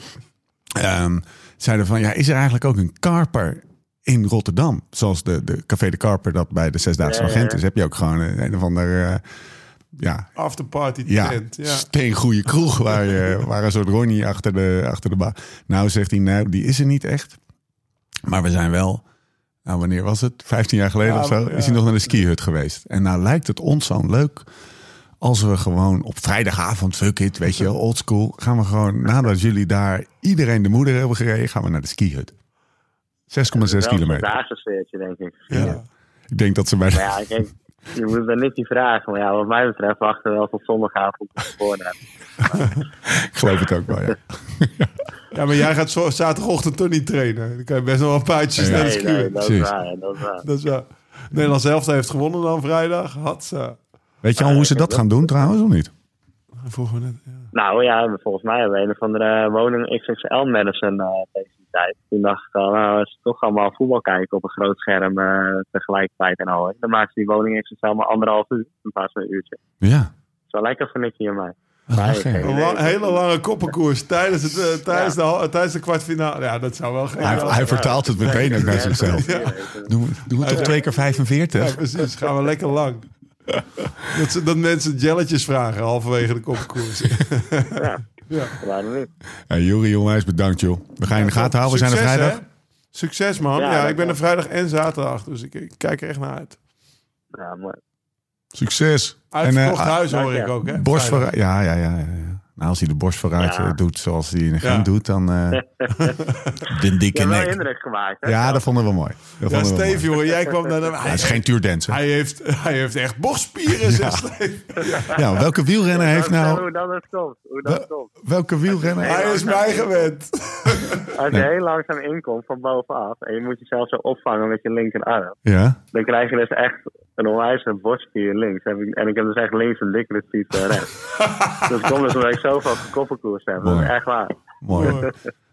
[SPEAKER 1] Ehm, zeiden van, ja, is er eigenlijk ook een karper in Rotterdam? Zoals de, de Café de Karper dat bij de Zesdaagse
[SPEAKER 5] Ja,
[SPEAKER 1] Agent
[SPEAKER 5] ja.
[SPEAKER 1] is. Heb je ook gewoon een, een of ander, eh, ja,
[SPEAKER 3] Afterparty
[SPEAKER 1] ja,
[SPEAKER 3] tent. Ja.
[SPEAKER 1] steengoede kroeg waar, je, waar een soort Ronnie achter de, achter de baan. Nou, zegt hij, nou, die is er niet echt. Maar we zijn wel, nou, wanneer was het? 15 jaar geleden
[SPEAKER 3] Ja,
[SPEAKER 1] of zo?
[SPEAKER 3] ja.
[SPEAKER 1] Is hij nog naar de skihut geweest. En nou lijkt het ons zo leuk als we gewoon op vrijdagavond, fuck it, weet je, old school, gaan we gewoon, nadat jullie daar iedereen de moeder hebben gereden, gaan we naar de skihut. 6,6 kilometer.
[SPEAKER 5] Dagse sfeertje, denk ik.
[SPEAKER 3] Ja.
[SPEAKER 1] Ik denk dat ze bij
[SPEAKER 5] ja, kijk, je moet dan niet die vragen. Maar ja, wat mij betreft wachten we wel tot zondagavond op de voornaam.
[SPEAKER 1] ik geloof het ook wel, ja.
[SPEAKER 3] ja, maar jij gaat zo, zaterdagochtend toch niet trainen. Dan kan je best wel een paardjes
[SPEAKER 1] Ja.
[SPEAKER 3] naar de
[SPEAKER 5] Nee, nee, dat is waar. ja, Dat is waar.
[SPEAKER 3] Dat is wel. Nederland zelf heeft gewonnen dan vrijdag. Had ze.
[SPEAKER 1] Weet je al hoe ze dat gaan doen trouwens, of niet?
[SPEAKER 3] Vroegen we net. Ja.
[SPEAKER 5] Nou ja, volgens mij hebben we een of andere woning XXL medicine uh, deze tijd. Toen dacht ik al, nou, als ze toch allemaal voetbal kijken op een groot scherm eh, tegelijkertijd en al. Dan maken ze die woning snel maar anderhalf uur in plaats van een uurtje.
[SPEAKER 1] Ja.
[SPEAKER 5] Dat is wel lekker voor Nicky en mij. Nee,
[SPEAKER 3] Een hele lange koppenkoers tijdens, het, eh, tijdens, de, tijdens de kwartfinale. Ja, dat zou wel geen...
[SPEAKER 1] Hij, hij vertaalt het meteen ook naar zichzelf.
[SPEAKER 5] Ja.
[SPEAKER 1] Doen, we- doen we toch twee keer 45?
[SPEAKER 3] Ja, precies. Gaan we lekker lang. Dat, ze, dat mensen jelletjes vragen halverwege de koppenkoers.
[SPEAKER 5] Ja,
[SPEAKER 3] Ja.
[SPEAKER 5] waarom niet?
[SPEAKER 1] Hey, Juri, onwijs bedankt joh. We gaan je in de gaten houden. We zijn er vrijdag.
[SPEAKER 3] hè? Succes man. Ja, ik ben er vrijdag en zaterdag. Dus ik, ik kijk er echt naar uit.
[SPEAKER 5] Ja, mooi.
[SPEAKER 1] Succes.
[SPEAKER 3] Uitverkocht
[SPEAKER 1] eh,
[SPEAKER 3] huis hoor ik ook hè.
[SPEAKER 1] Ja, ja, ja, ja. Nou, als hij de borst vooruit
[SPEAKER 5] Ja.
[SPEAKER 1] eh, doet zoals hij in. Gent doet, dan eh de dikke nek.
[SPEAKER 5] indruk gemaakt. Hè?
[SPEAKER 1] Ja, dat vonden we mooi. Dat
[SPEAKER 3] Ja, Steve jongen, jij kwam naar de...
[SPEAKER 1] Het is geen tuurdance. hè?
[SPEAKER 3] Hij heeft, hij heeft echt borstspieren, zegt Steve.
[SPEAKER 1] Ja, welke wielrenner heeft nou...
[SPEAKER 5] Hoe dat het komt. Hoe dat het komt.
[SPEAKER 1] Welke wielrenner...
[SPEAKER 3] Hij is mij gewend.
[SPEAKER 5] Als je heel langzaam inkomt van bovenaf en je moet jezelf zo opvangen met je linkerarm,
[SPEAKER 1] Ja?
[SPEAKER 5] dan krijg je dus echt een onwijze borstspier links. Heb ik- En ik heb dus echt links een dikkere spier dan rechts. dus het komt dus omdat ik zoveel gekoppenkoers heb. Dat is echt waar.
[SPEAKER 1] Mooi.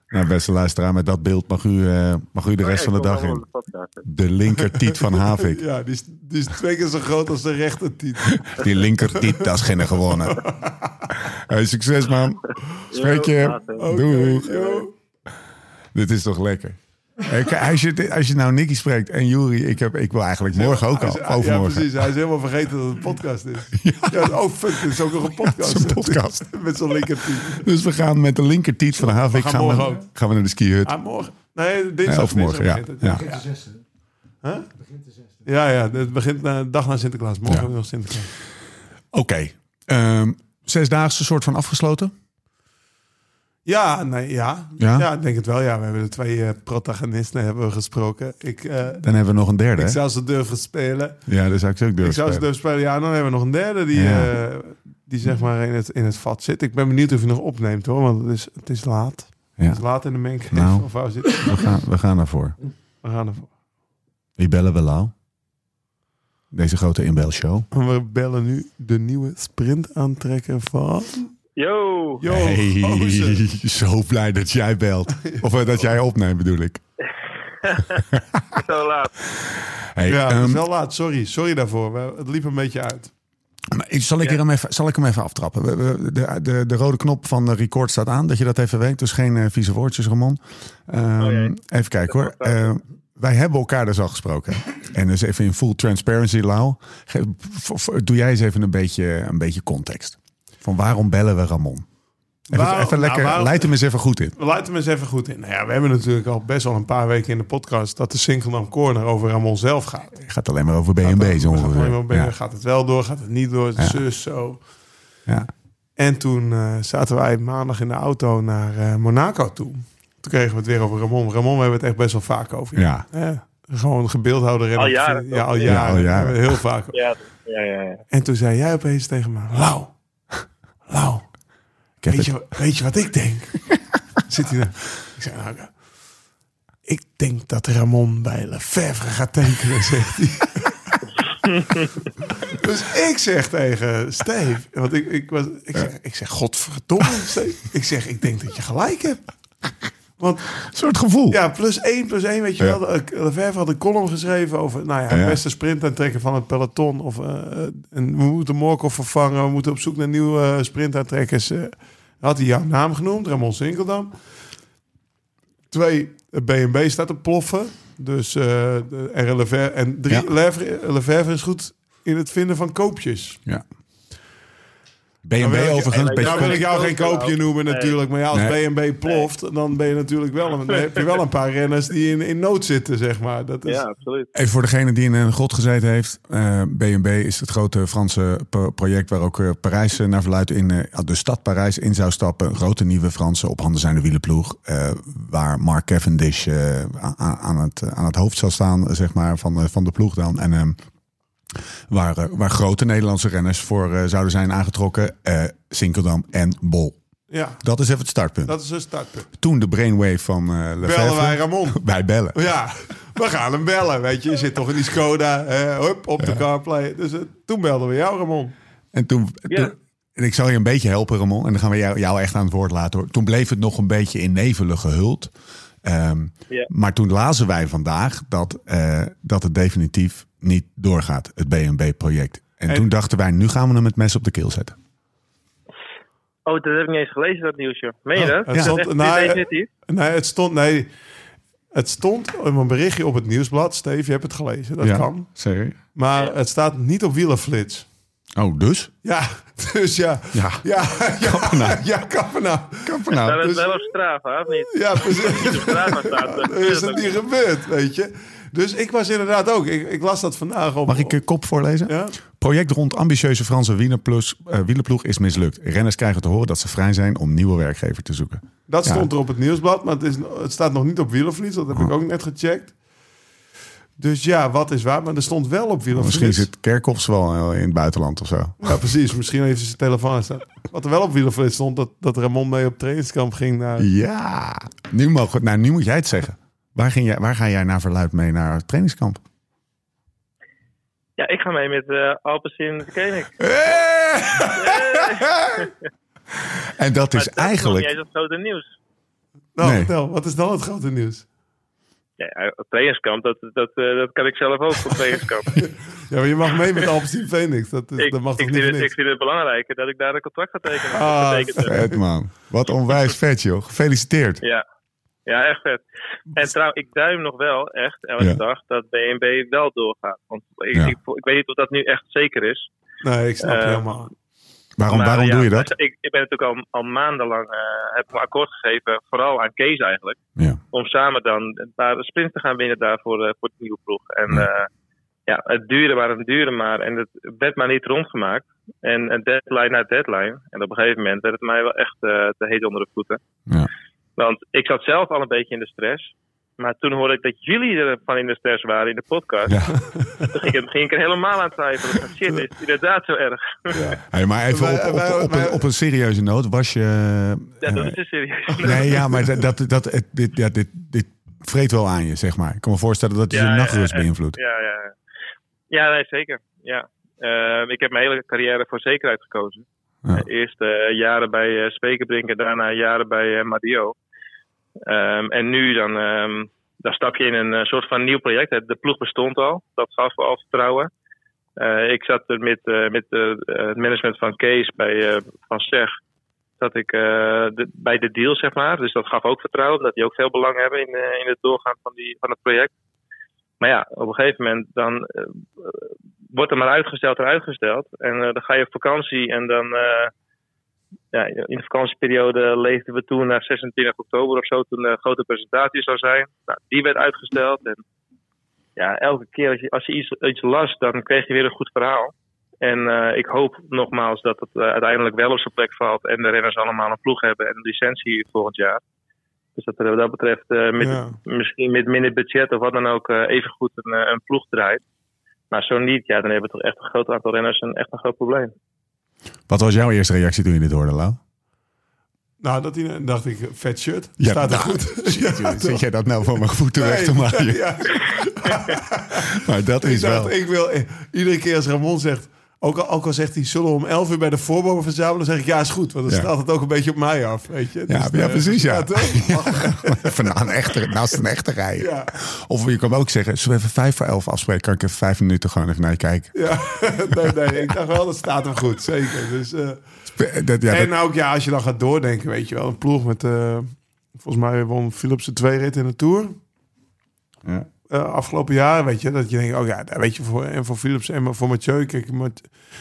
[SPEAKER 1] Nou, beste luisteraar, met dat beeld mag u, eh, mag u de rest van de dag in.
[SPEAKER 5] de podcast.
[SPEAKER 1] De linkertiet van Havik.
[SPEAKER 3] Ja, die is, die is twee keer zo groot als de rechtertiet.
[SPEAKER 1] Die linkertiet, dat is geen gewonnen. Hey, succes man. Spreek je.
[SPEAKER 3] Yo.
[SPEAKER 1] Dit is toch lekker. Als je, als je nou Nicky spreekt en Juri, ik, heb, ik wil eigenlijk morgen ook al,
[SPEAKER 3] Ja,
[SPEAKER 1] overmorgen.
[SPEAKER 3] precies. Hij is helemaal vergeten dat het een podcast is. Ja. oh fuck, dit is ook nog een podcast.
[SPEAKER 1] het is een podcast.
[SPEAKER 3] Met zo'n linkertiet.
[SPEAKER 1] Dus we gaan met de linkertiet van Havik
[SPEAKER 3] We gaan
[SPEAKER 1] gaan, we, gaan we naar de skihut.
[SPEAKER 3] Ah, morgen. Nee, dinsdag.
[SPEAKER 1] Nee, overmorgen, ja.
[SPEAKER 3] dinsdag begint het.
[SPEAKER 1] Ja.
[SPEAKER 3] Huh? Ja, ja, het begint na dag na Sinterklaas. Morgen
[SPEAKER 1] Ja.
[SPEAKER 3] nog Sinterklaas.
[SPEAKER 1] Oké. Ehm, zesdaagse soort van afgesloten?
[SPEAKER 3] Ja, nee, ja.
[SPEAKER 1] Ja?
[SPEAKER 3] Ja? ik denk het wel. Ja, we hebben de twee eh, protagonisten hebben we gesproken. Ik, eh,
[SPEAKER 1] Dan hebben we nog een derde.
[SPEAKER 3] ik
[SPEAKER 1] hè?
[SPEAKER 3] zou ze durven spelen.
[SPEAKER 1] Ja, dat zou ik ze ook
[SPEAKER 3] Ik
[SPEAKER 1] durven
[SPEAKER 3] zou ze durven spelen. Ja, dan hebben we nog een derde die,
[SPEAKER 1] Ja.
[SPEAKER 3] eh, die zeg maar in het, in het vat zit. Ik ben benieuwd of je nog opneemt hoor, want het is, het is laat.
[SPEAKER 1] Ja.
[SPEAKER 3] Het is laat in de mink.
[SPEAKER 1] Nou.
[SPEAKER 3] Of waar zit
[SPEAKER 1] We, gaan, we gaan ervoor.
[SPEAKER 3] We gaan ervoor.
[SPEAKER 1] Wie bellen we Lau? Deze grote inbelshow.
[SPEAKER 3] We bellen nu de nieuwe sprint aantrekker van...
[SPEAKER 5] Yo!
[SPEAKER 3] Yo,
[SPEAKER 1] hey,
[SPEAKER 3] gozer.
[SPEAKER 1] zo blij dat jij belt. Of eh, dat jij opneemt bedoel ik.
[SPEAKER 5] Zo laat.
[SPEAKER 1] Hey,
[SPEAKER 3] Ja, het
[SPEAKER 1] ehm,
[SPEAKER 3] wel laat. Sorry. Sorry daarvoor. Het liep een beetje uit.
[SPEAKER 1] maar ik- zal, ik er hem even, zal ik hem even aftrappen? De, de, de rode knop van de record staat aan, dat je dat even weet. Dus geen eh, vieze woordjes, Ramon. Ehm,
[SPEAKER 5] Oh,
[SPEAKER 1] even kijken hoor. Ehm, wij hebben elkaar dus al gesproken. En dus even in full transparency, Lau. Doe jij eens even een beetje, een beetje context. Van waarom bellen we Ramon? Even,
[SPEAKER 3] Waarom-
[SPEAKER 1] even lekker,
[SPEAKER 3] nou, waarom-
[SPEAKER 1] leid hem eens even goed in.
[SPEAKER 3] We leiden hem eens even goed in. Nou ja, we hebben natuurlijk al best wel een paar weken in de podcast... dat de Singeldam Corner over Ramon zelf gaat.
[SPEAKER 1] Het gaat alleen maar over BNB zo Ja,
[SPEAKER 3] Gaat het wel door? Gaat het niet door?
[SPEAKER 1] Ja.
[SPEAKER 3] Zus, zo.
[SPEAKER 1] ja.
[SPEAKER 3] En toen eh, zaten wij maandag in de auto naar eh, Monaco toe. Toen kregen we het weer over Ramon. Ramon, we hebben het echt best wel vaak over.
[SPEAKER 1] Ja.
[SPEAKER 3] Eh, gewoon gebeeldhouder.
[SPEAKER 5] Al jaren,
[SPEAKER 3] Ja, al jaren.
[SPEAKER 1] Ja, al jaren.
[SPEAKER 3] Heel vaak.
[SPEAKER 5] Ja, ja, ja. ja.
[SPEAKER 3] En toen zei jij opeens tegen me... Lau, Lau,
[SPEAKER 1] heb
[SPEAKER 3] weet
[SPEAKER 1] het-
[SPEAKER 3] je, weet je wat ik denk? Zit hij daar? Ik zei, nou, ik denk dat Ramon bij Lefebvre gaat tekenen, zegt hij. dus ik zeg tegen Steve, want ik, ik, was, ik, zeg, ik zeg, godverdomme, Steve. Ik zeg, ik denk dat je gelijk hebt. Want
[SPEAKER 1] Een soort gevoel.
[SPEAKER 3] ja, plus één, plus één, weet je
[SPEAKER 1] Ja.
[SPEAKER 3] wel. Eh, Lefebvre had een column geschreven over nou ja, het
[SPEAKER 1] Ja.
[SPEAKER 3] beste sprint aantrekken van het peloton. Of, eh, en we moeten Morkov vervangen, we moeten op zoek naar nieuwe uh, sprintaantrekkers. Eh, had hij jouw naam genoemd, Ramon Sinkeldam. Twee, het BNB staat te ploffen. Dus eh de, en, Lefebvre, en drie, Lefebvre is goed in het vinden van koopjes.
[SPEAKER 1] Ja. BNB overigens.
[SPEAKER 3] Nou wil ik jou geen
[SPEAKER 5] koopje
[SPEAKER 3] noemen natuurlijk. Maar ja, als
[SPEAKER 1] Nee.
[SPEAKER 3] BNB ploft, dan ben je natuurlijk wel een, heb je wel een paar renners die in, in nood zitten, zeg maar. Dat is,
[SPEAKER 5] Ja, absoluut.
[SPEAKER 1] Even voor degene die in een grot gezeten heeft. eh, BNB is het grote Franse pro- project waar ook eh, Parijs eh, naar verluidt in eh, de stad Parijs in zou stappen. Een grote nieuwe Franse op handen zijnde wielenploeg. eh, waar Mark Cavendish eh, aan, aan, het, aan het hoofd zal staan, zeg maar, van, eh, van de ploeg dan. En ehm, waar, eh, waar grote Nederlandse renners voor eh, zouden zijn aangetrokken. eh Sinkeldam en Bol.
[SPEAKER 3] ja,
[SPEAKER 1] Dat is even het startpunt.
[SPEAKER 3] dat is een startpunt.
[SPEAKER 1] Toen de brainwave van eh Lefebvre.
[SPEAKER 3] Bellen wij Ramon.
[SPEAKER 1] Wij bellen.
[SPEAKER 3] Ja, we gaan hem bellen, weet je. Je zit toch in die Skoda, hup, op de CarPlay. Dus toen belden we jou, Ramon.
[SPEAKER 1] En toen,
[SPEAKER 5] Ja.
[SPEAKER 1] toen- en ik zal je een beetje helpen, Ramon. En dan gaan we jou, jou echt aan het woord laten. Hoor. Toen bleef het nog een beetje in nevelen gehuld. Ehm,
[SPEAKER 6] Ja.
[SPEAKER 1] Maar toen lazen wij vandaag dat, eh, dat het definitief niet doorgaat, het BNB-project. En,
[SPEAKER 3] En-
[SPEAKER 1] toen dachten wij, nu gaan we hem het mes op de keel zetten.
[SPEAKER 6] Oh, dat heb ik niet eens gelezen, dat nieuwsje. Meen je
[SPEAKER 3] Oh,
[SPEAKER 6] dat?
[SPEAKER 3] het stond- nou,
[SPEAKER 6] definitief?
[SPEAKER 3] Nee, het stond, nee, het stond een berichtje op het nieuwsblad. Steve, je hebt het gelezen. Dat
[SPEAKER 1] ja,
[SPEAKER 3] kan.
[SPEAKER 1] Zeker.
[SPEAKER 3] Maar het staat niet op wielerflits.
[SPEAKER 1] Oh, dus?
[SPEAKER 3] Ja, dus ja.
[SPEAKER 1] Ja.
[SPEAKER 3] Ja, ja,
[SPEAKER 1] Kappen nou.
[SPEAKER 3] ja, kappen.
[SPEAKER 1] Kappen
[SPEAKER 6] Dat is
[SPEAKER 3] dus-
[SPEAKER 6] wel op Strava, of niet?
[SPEAKER 3] Ja, precies.
[SPEAKER 6] Op Strava staat dat.
[SPEAKER 3] Is het niet gebeurd, weet je. Dus ik was inderdaad ook. Ik, ik las dat vandaag op.
[SPEAKER 1] Mag ik je kop voorlezen?
[SPEAKER 3] Ja?
[SPEAKER 1] Project rond ambitieuze Franse wielerploeg, eh, wielerploeg is mislukt. Renners krijgen te horen dat ze vrij zijn om nieuwe werkgever te zoeken.
[SPEAKER 3] Dat
[SPEAKER 1] Ja.
[SPEAKER 3] stond er op het nieuwsblad, maar het, is, het staat nog niet op wielervlies. Dat heb ik ook net gecheckt. Dus ja, wat is waar? Maar er stond wel op wielervlies.
[SPEAKER 1] Misschien zit Kerkhoffs wel eh, in het buitenland of zo.
[SPEAKER 3] Ja, precies. Misschien heeft hij zijn telefoon aan staan. Wat er wel op wielervlies stond, dat, dat Ramon mee op trainingskamp ging naar...
[SPEAKER 1] Ja, nu, mogen, nou, nu moet jij het zeggen. Waar, ging jij, waar ga jij naar verluid mee naar het trainingskamp?
[SPEAKER 6] Ja, ik ga mee met uh, Alpecin de Koning.
[SPEAKER 1] En dat is
[SPEAKER 6] Maar dat
[SPEAKER 1] eigenlijk...
[SPEAKER 6] is nog niet eens het grote nieuws.
[SPEAKER 3] Nou,
[SPEAKER 1] Nee.
[SPEAKER 3] vertel, wat is dan het grote nieuws?
[SPEAKER 6] Ja, het trainingskamp, dat, dat, eh, dat kan ik zelf ook op trainingskamp.
[SPEAKER 3] Ja, maar je mag mee met Alpecin Phoenix. Dat, is,
[SPEAKER 6] ik,
[SPEAKER 3] dat mag
[SPEAKER 6] ik,
[SPEAKER 3] toch
[SPEAKER 6] vind
[SPEAKER 3] niet
[SPEAKER 6] het,
[SPEAKER 3] voor
[SPEAKER 6] ik vind het belangrijker dat ik daar een contract ga tekenen.
[SPEAKER 3] Ah,
[SPEAKER 1] Vet man. Wat onwijs vet joh. Gefeliciteerd.
[SPEAKER 6] Ja. ja, echt vet. En trouw, ik duim nog wel echt elke
[SPEAKER 1] Ja.
[SPEAKER 6] dag dat BNB wel doorgaat. Want ik,
[SPEAKER 1] Ja.
[SPEAKER 6] ik, ik weet niet of dat nu echt zeker is.
[SPEAKER 3] Nee, ik snap
[SPEAKER 6] Eh,
[SPEAKER 3] helemaal.
[SPEAKER 1] Waarom,
[SPEAKER 6] Maar
[SPEAKER 1] waarom
[SPEAKER 6] ja,
[SPEAKER 1] doe je dat?
[SPEAKER 6] Ik, ik ben natuurlijk al, al maandenlang eh, heb akkoord gegeven, vooral aan Kees eigenlijk.
[SPEAKER 1] Ja.
[SPEAKER 6] Om samen dan een paar sprints te gaan winnen daar voor, eh, voor de nieuwe ploeg. En
[SPEAKER 1] Ja.
[SPEAKER 6] ja. ja, het duurde maar, het duurde maar. En het werd maar niet rondgemaakt. En een deadline na deadline. En op een gegeven moment werd het mij wel echt eh, te heet onder de voeten.
[SPEAKER 1] Ja.
[SPEAKER 6] Want ik zat zelf al een beetje in de stress. Maar toen hoorde ik dat jullie ervan in de stress waren in de podcast.
[SPEAKER 1] Ja.
[SPEAKER 6] Toen ging, ik- ging ik er helemaal aan twijfelen. Shit, is het inderdaad zo erg?
[SPEAKER 1] Hey, maar even op, op, een, op een serieuze noot. Was je...
[SPEAKER 6] Ja, dat
[SPEAKER 1] eh,
[SPEAKER 6] is serieus.
[SPEAKER 1] nee, ja, maar dat, dat, dit, ja, dit, dit vreet wel aan je, zeg maar. Ik kan me voorstellen dat je
[SPEAKER 6] Ja,
[SPEAKER 1] je
[SPEAKER 6] ja,
[SPEAKER 1] nachtrust
[SPEAKER 6] ja.
[SPEAKER 1] beïnvloedt.
[SPEAKER 6] Ja, ja. ja nee, zeker. Ja. Eh, ik heb mijn hele carrière voor zekerheid gekozen.
[SPEAKER 1] Ja.
[SPEAKER 6] Eh, eerst eh, jaren bij uh, Spekerbrink en daarna jaren bij eh, Madio. Ehm, en nu dan, ehm, dan stap je in een eh, soort van nieuw project. De ploeg bestond al. Dat gaf al vertrouwen. Eh, ik zat er met, eh, met het management van Kees bij Van Zeg. Dat ik de, bij de deal, zeg maar. Dus dat gaf ook vertrouwen. Dat die ook veel belang hebben in, in het doorgaan van, die, van het project. Maar ja, op een gegeven moment dan wordt er maar uitgesteld en uitgesteld. En dan ga je op vakantie en dan... ja, in de vakantieperiode leefden we toen naar 26 oktober of zo, toen de grote presentatie zou zijn. Nou, die werd uitgesteld. En ja, elke keer als je, als je iets, iets las, dan kreeg je weer een goed verhaal. En eh, ik hoop nogmaals dat het eh, uiteindelijk wel op zijn plek valt en de renners allemaal een ploeg hebben en een licentie volgend jaar. Dus dat er wat dat betreft eh, met,
[SPEAKER 3] Ja.
[SPEAKER 6] misschien met minder budget of wat dan ook even goed een, een ploeg draait. Maar zo niet, ja, dan hebben we toch echt een groot aantal renners en echt een groot probleem.
[SPEAKER 1] Wat was jouw eerste reactie toen je dit hoorde, Lau?
[SPEAKER 3] Nou, dat die, dacht ik, vet shirt.
[SPEAKER 1] Ja,
[SPEAKER 3] Staat er
[SPEAKER 1] nou,
[SPEAKER 3] goed. Ja,
[SPEAKER 1] zit jij dat nou van mijn voeten weg te maken?
[SPEAKER 3] ja.
[SPEAKER 1] Maar dat
[SPEAKER 3] Ik
[SPEAKER 1] is
[SPEAKER 3] dacht,
[SPEAKER 1] wel...
[SPEAKER 3] ik wil eh, iedere keer als Ramon zegt, ook al, ook al zegt hij, zullen we om 11 uur bij de voorbomen verzamelen? Dan zeg ik, ja, is goed, want dan
[SPEAKER 1] Ja.
[SPEAKER 3] staat het ook een beetje op mij af, weet je.
[SPEAKER 1] Ja,
[SPEAKER 3] Dus,
[SPEAKER 1] ja,
[SPEAKER 3] eh,
[SPEAKER 1] precies, ja. Even na een echte, naast een echte rij.
[SPEAKER 3] Ja.
[SPEAKER 1] Of je kan ook zeggen, zullen we even vijf voor elf afspreken? Kan ik even vijf minuten gewoon even naar je kijken?
[SPEAKER 3] Ja, nee, nee, ik dacht wel, dat staat hem goed, zeker. Dus, eh,
[SPEAKER 1] Dat, ja,
[SPEAKER 3] en
[SPEAKER 1] dat,
[SPEAKER 3] ook, ja, als je dan gaat doordenken, weet je wel, een ploeg met, eh, volgens mij won Philips de twee ritten in de Tour.
[SPEAKER 1] ja.
[SPEAKER 3] Eh, afgelopen jaar, weet je, dat je denkt, oh ja, weet je, voor, en voor Philips en voor Mathieu, kijk, Mat-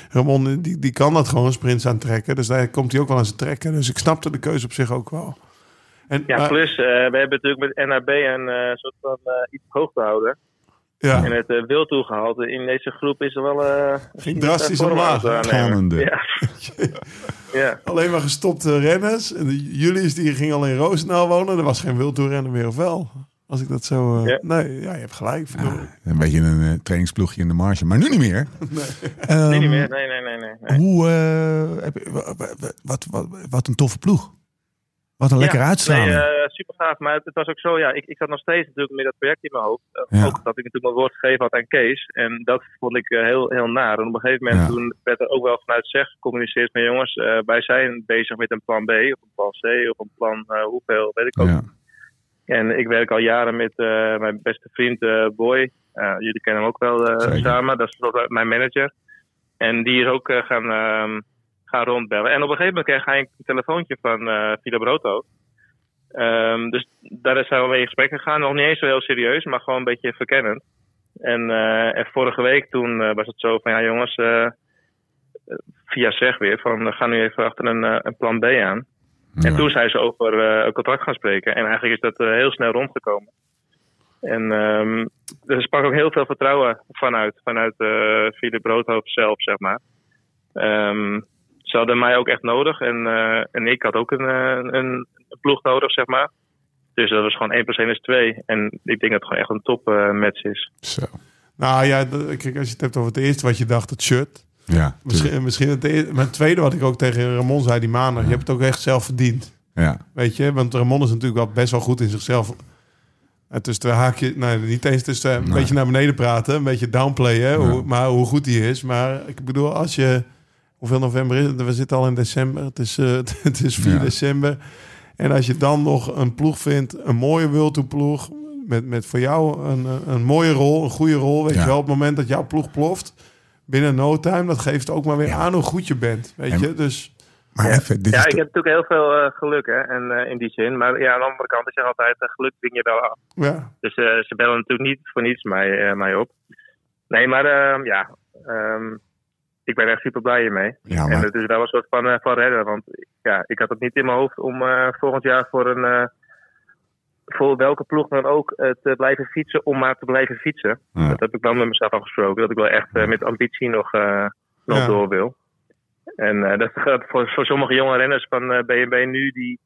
[SPEAKER 3] Ramon, die, die kan dat gewoon sprints aantrekken, dus daar komt hij ook wel aan zijn trekken, dus ik snapte de keuze op zich ook wel. En,
[SPEAKER 6] Ja,
[SPEAKER 3] maar-
[SPEAKER 6] plus, eh, we hebben natuurlijk met NAB een eh, soort van eh, iets hoog te houden.
[SPEAKER 3] ja,
[SPEAKER 6] En het uh, wildtoegehalte in deze groep is er wel... eh
[SPEAKER 3] Ging drastisch omlaag.
[SPEAKER 6] Ja. ja.
[SPEAKER 3] alleen maar gestopte renners, en de Julius die ging al in Roosendaal wonen, er was geen wildtoerrennen meer, of wel? Als ik dat zo... eh,
[SPEAKER 6] Ja.
[SPEAKER 3] Nee, ja, je hebt gelijk. verdorie.
[SPEAKER 1] een beetje een eh, trainingsploegje in de marge. Maar nu niet meer. Ehm,
[SPEAKER 6] Nee, niet meer. Nee, nee, nee, nee. nee.
[SPEAKER 1] Hoe, eh, heb wat, wat, wat een toffe ploeg. Wat een lekkere
[SPEAKER 6] Ja,
[SPEAKER 1] uitstraling.
[SPEAKER 6] Nee, super gaaf. Maar het, het was ook zo, ja, ik, ik had nog steeds natuurlijk met dat project in mijn hoofd.
[SPEAKER 1] Ja.
[SPEAKER 6] Ook dat ik natuurlijk mijn woord gegeven had aan Kees. En dat vond ik heel, heel naar. En op een gegeven moment
[SPEAKER 1] Ja.
[SPEAKER 6] toen werd er ook wel vanuit zeg gecommuniceerd met jongens, eh, wij zijn bezig met een plan B of een plan C of een plan hoeveel, weet ik ook. En ik werk al jaren met eh, mijn beste vriend eh, Boy. Eh, jullie kennen hem ook wel samen. Dat is mijn manager. En die is ook gaan, ehm, gaan rondbellen. En op een gegeven moment kreeg hij een telefoontje van eh Philip Roto. Ehm, dus daar zijn we mee in gesprek gegaan. Nog niet eens zo heel serieus, maar gewoon een beetje verkennend. En, en vorige week toen was het zo van ja jongens, via zeg weer van eh, ga nu even achter een, een plan B aan. En toen zijn ze over eh, een contract gaan spreken. En eigenlijk is dat eh, heel snel rondgekomen. En ehm er sprak ook heel veel vertrouwen vanuit, vanuit eh Philip Broodhoofd zelf, zeg maar. Ehm, ze hadden mij ook echt nodig en, en ik had ook een, een, een ploeg nodig, zeg maar. Dus dat was gewoon 1 plus 1 is 2. En ik denk dat het gewoon echt een top match is.
[SPEAKER 1] Zo.
[SPEAKER 3] Nou ja, kijk, als je het hebt over het eerste wat je dacht, het shirt.
[SPEAKER 1] Ja.
[SPEAKER 3] Misschien, misschien het, maar het tweede wat ik ook tegen Ramon zei die maandag. Je hebt het ook echt zelf verdiend.
[SPEAKER 1] Ja.
[SPEAKER 3] Weet je, want Ramon is natuurlijk wel best wel goed in zichzelf. En tussen twee haakjes, nee, niet eens tussen een beetje naar beneden praten, een beetje downplayen, hoe, maar hoe goed hij is. Maar ik bedoel, als je, hoeveel november is het? We zitten al in december, het is, eh, het is 4
[SPEAKER 1] Ja.
[SPEAKER 3] december. En als je dan nog een ploeg vindt, een mooie Wilto ploeg, met, met voor jou een, een- een mooie rol, een goede rol, weet
[SPEAKER 1] Ja.
[SPEAKER 3] je wel, op het moment dat jouw ploeg ploft, binnen no time, dat geeft ook maar weer
[SPEAKER 1] Ja.
[SPEAKER 3] aan hoe goed je bent, weet
[SPEAKER 1] En-
[SPEAKER 3] je. Dus
[SPEAKER 1] Maar even, dit
[SPEAKER 6] Ja,
[SPEAKER 1] is
[SPEAKER 6] ik
[SPEAKER 1] de-
[SPEAKER 6] heb natuurlijk heel veel eh, geluk hè, en, eh, in die zin. Maar ja, aan de andere kant is er altijd eh, geluk ding je wel af.
[SPEAKER 3] ja,
[SPEAKER 6] Dus eh, ze bellen natuurlijk niet voor niets mij, eh, mij op. Nee, maar ehm, ja, ehm, ik ben echt super blij hiermee.
[SPEAKER 1] ja,
[SPEAKER 6] En het is wel een soort van, eh, van redden. Want ja, ik had het niet in mijn hoofd om eh, volgend jaar voor een. Eh, voor welke ploeg dan ook eh, te blijven fietsen om maar te blijven fietsen.
[SPEAKER 1] Ja.
[SPEAKER 6] Dat heb ik wel met mezelf afgesproken. Dat ik wel echt eh, met ambitie nog, eh, nog
[SPEAKER 3] Ja.
[SPEAKER 6] door wil. En eh, dat geldt voor, voor sommige jonge renners van eh BNB nu die,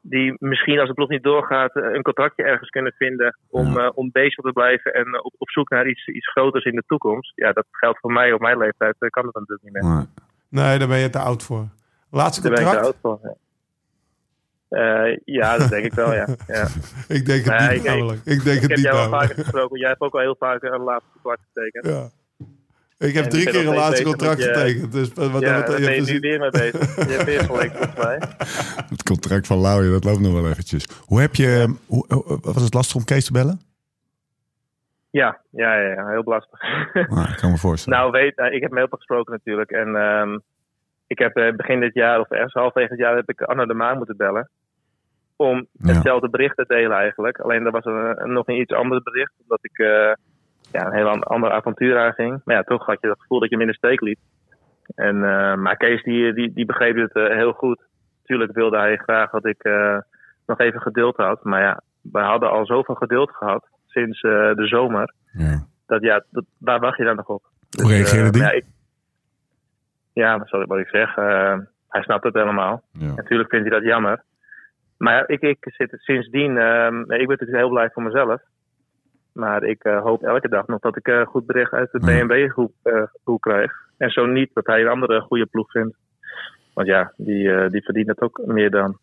[SPEAKER 6] die misschien als de ploeg niet doorgaat eh, een contractje ergens kunnen vinden om,
[SPEAKER 1] Ja.
[SPEAKER 6] eh, om bezig te blijven en eh, op, op zoek naar iets, iets groters in de toekomst. Ja, dat geldt voor mij op mijn leeftijd. eh, kan dat natuurlijk niet meer.
[SPEAKER 3] nee, daar ben je te oud voor. Laatste
[SPEAKER 6] Daar ben ik te
[SPEAKER 3] contract?
[SPEAKER 6] oud voor. ja. Eh, ja, dat denk ik wel, ja. ja.
[SPEAKER 3] Ik denk het niet
[SPEAKER 6] ik-
[SPEAKER 3] namelijk. Ik denk
[SPEAKER 6] Ik
[SPEAKER 3] het
[SPEAKER 6] heb
[SPEAKER 3] niet
[SPEAKER 6] jou al
[SPEAKER 3] namelijk.
[SPEAKER 6] vaker gesproken. Jij hebt ook al heel vaak een laatste contract getekend.
[SPEAKER 3] Ja. Ik heb
[SPEAKER 6] En
[SPEAKER 3] drie keer een laatste contract
[SPEAKER 6] je-
[SPEAKER 3] getekend. Dus wat wat
[SPEAKER 6] ja, daar ben je nu weer mee bezig. Je hebt weer gelijk volgens mij.
[SPEAKER 1] het contract van Lauwe, dat loopt nog wel eventjes. Hoe heb je, hoe, was het lastig om Kees te bellen?
[SPEAKER 6] Ja, ja, ja, ja, heel lastig.
[SPEAKER 1] Nou, ik kan me voorstellen.
[SPEAKER 6] nou, weet, eh, ik heb met heel veel gesproken natuurlijk. En ehm, ik heb eh, begin dit jaar, of ergens halverwege het jaar, heb ik Anna de Maan moeten bellen. Om
[SPEAKER 1] Ja.
[SPEAKER 6] hetzelfde bericht te delen eigenlijk. Alleen er was een, een- nog een iets ander bericht. Omdat ik eh, ja, een heel an- ander avontuur aanging. Maar ja, toch had je het gevoel dat je hem in de steek liet. En, eh, maar Kees die, die, die begreep het eh, heel goed. Tuurlijk wilde hij graag dat ik nog even geduld had. Maar ja, we hadden al zoveel geduld gehad sinds de zomer.
[SPEAKER 1] ja.
[SPEAKER 6] Dat ja, dat, waar wacht je dan nog op?
[SPEAKER 1] Hoe reageerde die?
[SPEAKER 6] Ja, ik, ja, wat ik, wat ik zeg. hij snapt het helemaal. Natuurlijk vindt hij dat jammer. Maar ik, ik zit sindsdien... ehm, ik ben natuurlijk heel blij voor mezelf. Maar ik eh, hoop elke dag nog dat ik eh, goed bericht uit de
[SPEAKER 1] Ja.
[SPEAKER 6] BNB-groep eh, krijg. En zo niet, dat hij een andere goede ploeg vindt. Want ja, die, die verdient het ook meer dan.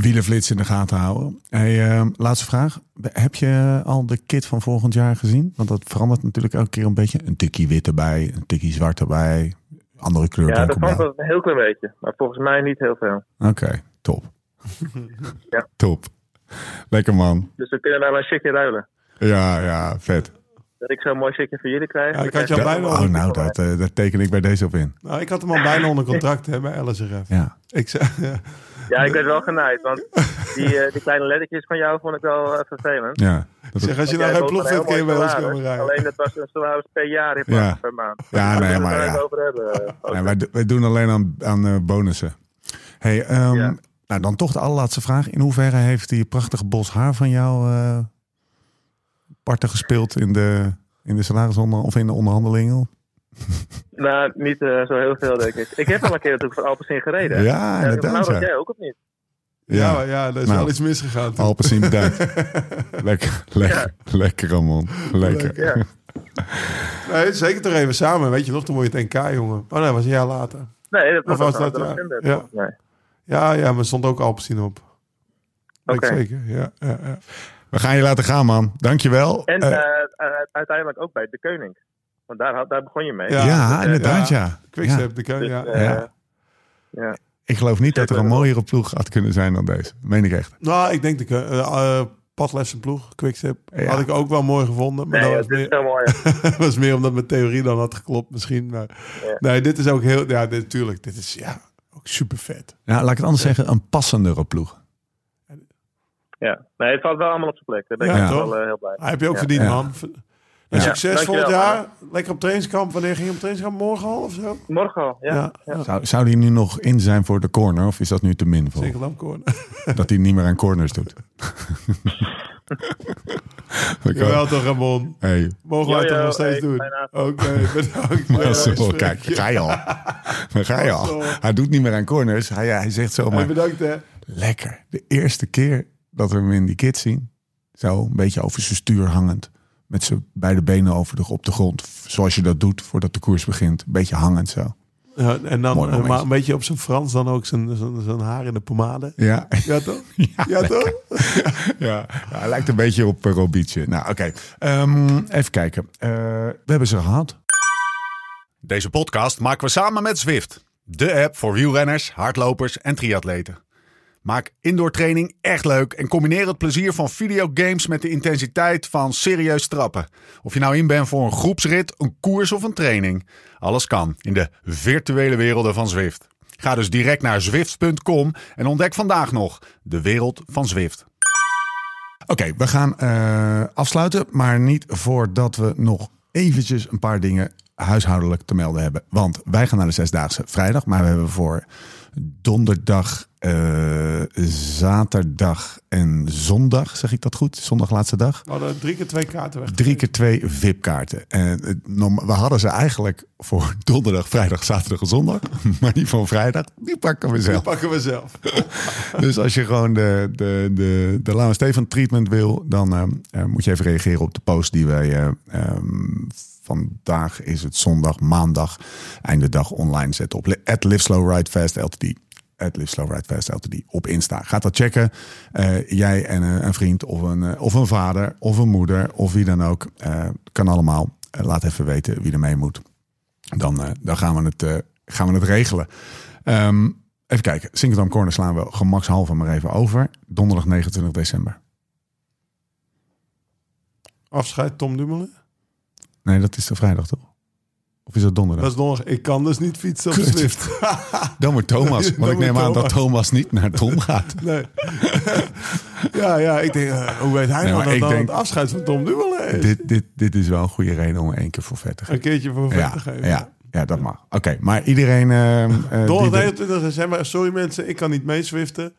[SPEAKER 1] Wielenflits in de gaten houden. Hey, eh, laatste vraag. Heb je al de kit van volgend jaar gezien? Want dat verandert natuurlijk elke keer een beetje. Een tikkie wit erbij, een tikkie zwart erbij. Andere kleur
[SPEAKER 6] Ja, dat ik een heel klein beetje. Maar volgens mij niet heel veel.
[SPEAKER 1] Oké, top.
[SPEAKER 6] Ja.
[SPEAKER 1] Top. Lekker man.
[SPEAKER 6] Dus we kunnen daar een shirtje ruilen.
[SPEAKER 1] Ja, ja, vet.
[SPEAKER 6] Dat ik zo'n mooi shirtje voor jullie krijg.
[SPEAKER 3] Ja, ik had jou
[SPEAKER 6] je
[SPEAKER 3] bijna
[SPEAKER 1] Oh, nou, dat, eh, daar teken ik bij deze op in.
[SPEAKER 3] Nou, ik had hem al bijna onder contract hè, bij LSRF.
[SPEAKER 1] Ja.
[SPEAKER 3] Ik zei, ja.
[SPEAKER 6] Ja, ik werd wel genaaid, want die, eh, die kleine lettertjes van jou vond ik wel eh, vervelend.
[SPEAKER 1] Ja, dat
[SPEAKER 3] zeg, als je nou geen ploeg vindt, kun je bij ons komen rijden.
[SPEAKER 6] Alleen dat was een salaris per jaar in plaats
[SPEAKER 1] Ja.
[SPEAKER 6] per maand.
[SPEAKER 1] Ja, nee, maar
[SPEAKER 6] het
[SPEAKER 1] ja.
[SPEAKER 6] over hebben.
[SPEAKER 1] Ja, wij, wij doen alleen aan, aan bonussen. Hey, ehm,
[SPEAKER 6] Ja.
[SPEAKER 1] Nou, dan toch de allerlaatste vraag. In hoeverre heeft die prachtige bos haar van jou eh parten gespeeld in de, in de salarisonder of in de onderhandelingen?
[SPEAKER 6] Nou, niet eh, zo heel veel, denk ik. Ik heb al een keer natuurlijk van Alpecin gereden.
[SPEAKER 1] Ja, inderdaad,
[SPEAKER 6] Nou, dat
[SPEAKER 1] ja.
[SPEAKER 6] jij ook of niet?
[SPEAKER 3] Ja,
[SPEAKER 1] Ja,
[SPEAKER 3] er is
[SPEAKER 1] Nou.
[SPEAKER 3] wel iets misgegaan. toen.
[SPEAKER 1] Alpecin bedankt. lekker, lekker, lekker Ramon. Lekker.
[SPEAKER 6] Ja.
[SPEAKER 3] Nee, zeker toch even samen. Weet je nog, toen word je het NK, jongen. Oh nee, dat was een jaar later.
[SPEAKER 6] Nee, dat
[SPEAKER 3] Of
[SPEAKER 6] was,
[SPEAKER 3] dat,
[SPEAKER 6] dat
[SPEAKER 3] ja? Ja.
[SPEAKER 6] Nee.
[SPEAKER 3] Ja, ja, maar er stond ook Alpecin op.
[SPEAKER 6] Oké.
[SPEAKER 3] zeker, ja. ja, ja.
[SPEAKER 1] We gaan je laten gaan, man. Dankjewel.
[SPEAKER 6] En
[SPEAKER 1] Eh,
[SPEAKER 6] eh, eh, uiteindelijk ook bij de Koning. Want daar, daar begon je mee.
[SPEAKER 3] Ja.
[SPEAKER 1] ja,
[SPEAKER 3] dus,
[SPEAKER 1] inderdaad, ja. ja.
[SPEAKER 3] Quickstep, de keun,
[SPEAKER 6] Dus,
[SPEAKER 3] ja.
[SPEAKER 1] Ja.
[SPEAKER 6] ja.
[SPEAKER 1] Ik geloof niet dat er een mooiere ploeg had kunnen zijn dan deze. Meen ik echt.
[SPEAKER 3] Nou, ik denk de Padlefse ploeg, Quickstep.
[SPEAKER 1] Ja.
[SPEAKER 3] Had ik ook wel mooi gevonden. Maar
[SPEAKER 5] Nee,
[SPEAKER 3] dat was
[SPEAKER 5] is
[SPEAKER 3] meer,
[SPEAKER 5] mooi.
[SPEAKER 3] was meer omdat mijn theorie dan had geklopt misschien. Maar,
[SPEAKER 5] Ja.
[SPEAKER 3] Nee, dit is ook heel... Ja, dit, tuurlijk. Dit is ja, ook super vet.
[SPEAKER 1] Ja, laat ik het anders zeggen, een passendere ploeg.
[SPEAKER 5] Ja. Nee, het valt wel allemaal op zijn plek. Daar ben ik
[SPEAKER 3] Ja,
[SPEAKER 5] wel eh, heel blij.
[SPEAKER 3] Hij heb je ook
[SPEAKER 5] Ja.
[SPEAKER 3] verdiend, man.
[SPEAKER 1] Ja.
[SPEAKER 3] Succes
[SPEAKER 5] Ja,
[SPEAKER 3] volgend
[SPEAKER 5] dankjewel,
[SPEAKER 3] jaar. Lekker op trainingskamp. Wanneer ging je op trainingskamp? Morgen al of zo?
[SPEAKER 5] Morgen al, ja.
[SPEAKER 3] Ja,
[SPEAKER 1] Zou, zou die nu nog in zijn voor de corner? Of is dat nu te min voor?
[SPEAKER 3] zeker dan corner.
[SPEAKER 1] Dat hij niet meer aan corners doet.
[SPEAKER 3] Jawel toch, Ramon.
[SPEAKER 1] Hey.
[SPEAKER 3] Mogen wij het toch nog steeds
[SPEAKER 5] hey,
[SPEAKER 3] doen? Oké, bedankt.
[SPEAKER 1] Ja, zo, kijk, ga je al. Ga je al. Hij doet niet meer aan corners. Hij, hij zegt
[SPEAKER 3] Hey,
[SPEAKER 1] zomaar,
[SPEAKER 3] bedankt hè.
[SPEAKER 1] lekker. De eerste keer dat we hem in die kit zien. Zo, een beetje over zijn stuur hangend. Met zijn beide benen over de, op de grond. Zoals je dat doet voordat de koers begint. Een beetje hangend zo.
[SPEAKER 3] Ja, en dan eh, maar een beetje op zijn Frans dan ook zijn, zijn, zijn haar in de pomade.
[SPEAKER 1] Ja,
[SPEAKER 3] Ja toch?
[SPEAKER 1] ja,
[SPEAKER 3] Ja toch?
[SPEAKER 1] ja. ja, hij lijkt een beetje op uh, Robietje. Nou, oké. Ehm, even kijken. Eh, we hebben ze gehad. Deze podcast maken we samen met Zwift. De app voor wielrenners, hardlopers en triatleten. Maak indoor training echt leuk en combineer het plezier van videogames met de intensiteit van serieus trappen. Of je nou in bent voor een groepsrit, een koers of een training. Alles kan in de virtuele werelden van Zwift. Ga dus direct naar zwift.com en ontdek vandaag nog de wereld van Zwift. Oké, we gaan eh, afsluiten, maar niet voordat we nog eventjes een paar dingen huishoudelijk te melden hebben. Want wij gaan naar de Zesdaagse vrijdag, maar we hebben voor donderdag, eh, zaterdag en zondag, zeg ik dat goed? Zondag laatste dag.
[SPEAKER 3] We hadden drie keer twee kaarten weg.
[SPEAKER 1] Drie keer twee VIP-kaarten. En norm- we hadden ze eigenlijk voor donderdag, vrijdag, zaterdag en zondag. Maar die van vrijdag, die pakken we
[SPEAKER 3] Die
[SPEAKER 1] zelf.
[SPEAKER 3] pakken we zelf.
[SPEAKER 1] Dus als je gewoon de, de, de, de Lauwe Stefan treatment wil, dan ehm, eh, moet je even reageren op de post die wij eh, ehm, vandaag is het zondag, maandag, einde dag online zetten op at LTD. At LTD op Insta. Gaat dat checken. Eh, jij en eh, een vriend of een, eh, of een vader of een moeder of wie dan ook. kan allemaal. Laat even weten wie er mee moet. Dan, dan gaan, we het, gaan we het regelen. Ehm, even kijken. Sinkerdam Corner slaan we gemakshalve maar even over. Donderdag 29 december.
[SPEAKER 3] Afscheid Tom Dumoulin.
[SPEAKER 1] Nee, dat is de vrijdag toch? Of is dat donderdag?
[SPEAKER 3] Dat is nog. Ik kan dus niet fietsen op. Zwift.
[SPEAKER 1] Dan wordt Thomas. Want ik neem aan dat
[SPEAKER 3] Thomas.
[SPEAKER 1] Niet naar Tom gaat.
[SPEAKER 3] Nee. ja, ja, ik denk, eh, hoe weet hij
[SPEAKER 1] Nee,
[SPEAKER 3] nou
[SPEAKER 1] maar
[SPEAKER 3] dat
[SPEAKER 1] ik
[SPEAKER 3] dan
[SPEAKER 1] denk-
[SPEAKER 3] het afscheid van Tom Dumoulin
[SPEAKER 1] dit, dit, dit is wel een goede reden om één keer voor vet te gaan.
[SPEAKER 3] Een keertje voor vet
[SPEAKER 1] Ja,
[SPEAKER 3] te geven.
[SPEAKER 1] ja, ja, dat mag. Oké, maar iedereen... die
[SPEAKER 3] Donderdag
[SPEAKER 1] de-
[SPEAKER 3] 29 december. Sorry mensen, ik kan niet meeswiften.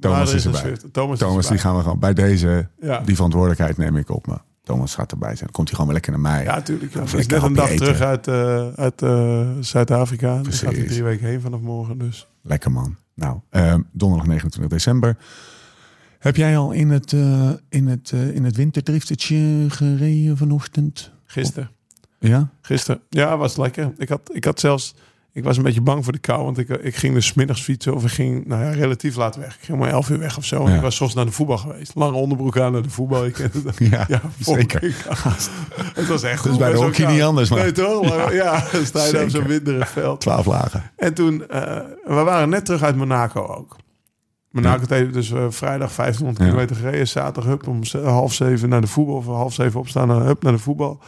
[SPEAKER 1] Thomas is erbij.
[SPEAKER 3] Thomas,
[SPEAKER 1] Thomas,
[SPEAKER 3] is
[SPEAKER 1] die gaan we gewoon... Bij deze,
[SPEAKER 3] Ja.
[SPEAKER 1] die verantwoordelijkheid neem ik op me. Thomas gaat erbij zijn. Dan komt hij gewoon weer lekker naar mij.
[SPEAKER 3] Ja, natuurlijk. Ja.
[SPEAKER 1] Of lekker
[SPEAKER 3] net een dag terug uit, eh, uit eh, Zuid-Afrika. Dus gaat hij drie weken heen vanaf morgen. Dus.
[SPEAKER 1] Lekker man. Nou, ehm, donderdag 29 december. Heb jij al in het, eh in het, in het winterdriftetje gereden vanochtend?
[SPEAKER 3] Gisteren.
[SPEAKER 1] Ja?
[SPEAKER 3] Gisteren. Ja, was lekker. Ik had, ik had zelfs... Ik was een beetje bang voor de kou, want ik, ik ging dus middags fietsen. Of ik ging nou ja, relatief laat weg. Ik ging maar 11 uur weg of zo. En
[SPEAKER 1] Ja.
[SPEAKER 3] ik was soms naar de voetbal geweest. Lange onderbroek aan naar de voetbal. Ik kende dat.
[SPEAKER 1] Ja, zeker.
[SPEAKER 3] Het was echt
[SPEAKER 1] Dus bij de hockey niet anders, man.
[SPEAKER 3] Nee, toch? Maar ja, dan sta je op zo'n winderig veld.
[SPEAKER 1] 12 lagen.
[SPEAKER 3] En toen, eh, we waren net terug uit Monaco ook. Monaco heeft dus eh, vrijdag 1500
[SPEAKER 1] Ja.
[SPEAKER 3] kilometer gereden. Zaterdag hup, om half zeven naar de voetbal. Of half zeven opstaan hup naar de voetbal.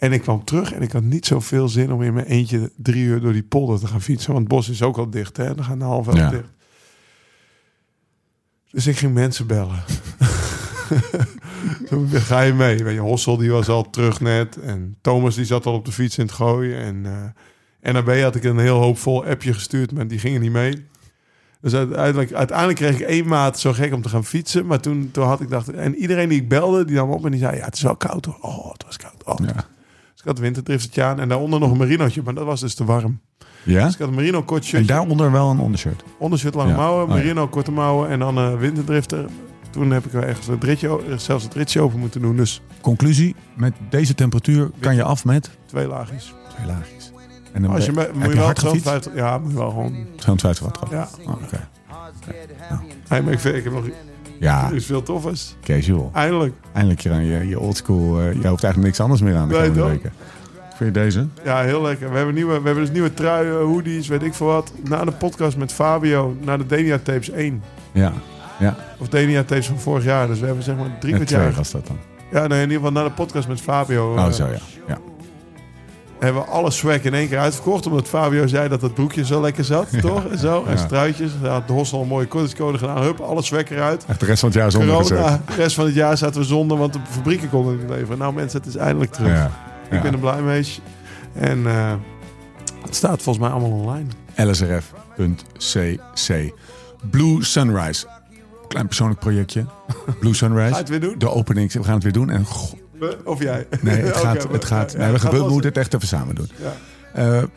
[SPEAKER 3] En ik kwam terug en ik had niet zoveel zin om in mijn eentje drie uur door die polder te gaan fietsen. Want het bos is ook al dicht, hè. Dan gaan de half elf
[SPEAKER 1] Ja.
[SPEAKER 3] dicht. Dus ik ging mensen bellen. Toen ga je mee. Weet je, Hossel die was al terug net. En Thomas die zat al op de fiets in het gooien. En eh NAB had ik een heel hoopvol appje gestuurd, maar die gingen niet mee. Dus uiteindelijk, uiteindelijk kreeg ik één maat zo gek om te gaan fietsen. Maar toen, toen had ik dacht... En iedereen die ik belde, die nam op en die zei... Ja, het is wel koud hoor. Oh, het was koud. Oh.
[SPEAKER 1] Ja.
[SPEAKER 3] Dus ik had een winterdriftertje aan. En daaronder nog een merinootje. Maar dat was dus te warm.
[SPEAKER 1] Ja?
[SPEAKER 3] Dus ik had een merino kort
[SPEAKER 1] En daaronder wel een ondershirt.
[SPEAKER 3] Ondershirt lange
[SPEAKER 1] Ja.
[SPEAKER 3] mouwen,
[SPEAKER 1] Oh, ja.
[SPEAKER 3] merino korte mouwen en dan een winterdrifter. Toen heb ik er ergens het ritje, zelfs het ritje over moeten doen. Dus
[SPEAKER 1] Conclusie, met deze temperatuur kan je af met
[SPEAKER 3] twee laagjes.
[SPEAKER 1] twee laagjes. En dan
[SPEAKER 3] Als je, moet je
[SPEAKER 1] je
[SPEAKER 3] wel
[SPEAKER 1] hard gefietst?
[SPEAKER 3] 250, ja, moet je wel gewoon.
[SPEAKER 1] 250 watt.
[SPEAKER 3] Ja.
[SPEAKER 1] Oh, Oké.
[SPEAKER 3] Maar ik, vind, ik heb nog
[SPEAKER 1] Ja,
[SPEAKER 3] iets veel toffers.
[SPEAKER 1] casual.
[SPEAKER 3] Eindelijk.
[SPEAKER 1] Eindelijk je, je, je oldschool. eh, je hoeft eigenlijk niks anders meer aan de
[SPEAKER 3] Nee,
[SPEAKER 1] komende
[SPEAKER 3] toch?
[SPEAKER 1] weken. Vind je deze?
[SPEAKER 3] Ja, heel lekker. We hebben, nieuwe, we hebben dus nieuwe truien, hoodies, weet ik veel wat. Na de podcast met Fabio, na de Denia Tapes 1.
[SPEAKER 1] Ja. Ja,
[SPEAKER 3] Of Denia heeft van vorig jaar. Dus we hebben zeg maar drie kwart jaar.
[SPEAKER 1] was dat dan.
[SPEAKER 3] Ja, nee, in ieder geval na de podcast met Fabio.
[SPEAKER 1] Oh,
[SPEAKER 3] eh,
[SPEAKER 1] zo ja. ja.
[SPEAKER 3] Hebben we alle swag in één keer uitverkocht. Omdat Fabio zei dat het broekje zo lekker zat, toch? En zo. En
[SPEAKER 1] Ja.
[SPEAKER 3] struitjes. Daar had de Hossel een mooie kortingscode gedaan. Hup, alle swag eruit.
[SPEAKER 1] Echt de rest van het jaar zonder.
[SPEAKER 3] Corona, de rest van het jaar zaten we zonder, want de fabrieken konden niet leveren. Nou mensen, het is eindelijk terug.
[SPEAKER 1] Ja.
[SPEAKER 3] Ik ben er blij mee. En eh, het staat volgens mij allemaal online.
[SPEAKER 1] lsrf.cc. Blue Sunrise. Klein persoonlijk projectje. Blue
[SPEAKER 3] Ga
[SPEAKER 1] Sunrise.
[SPEAKER 3] het weer doen?
[SPEAKER 1] De opening. We gaan het weer doen. En goh,
[SPEAKER 3] Of jij?
[SPEAKER 1] nee, het gaat. Het gaat
[SPEAKER 3] ja,
[SPEAKER 1] nee, we,
[SPEAKER 3] wel
[SPEAKER 1] moeten het echt even samen doen.
[SPEAKER 3] Ja.
[SPEAKER 1] Eh, eh,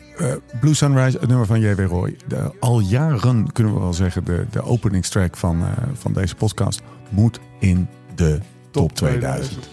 [SPEAKER 1] Blue Sunrise, het nummer van J.W. Roy. De, al jaren kunnen we wel zeggen, de, de openingstrack van, eh, van deze podcast moet in de top 2000.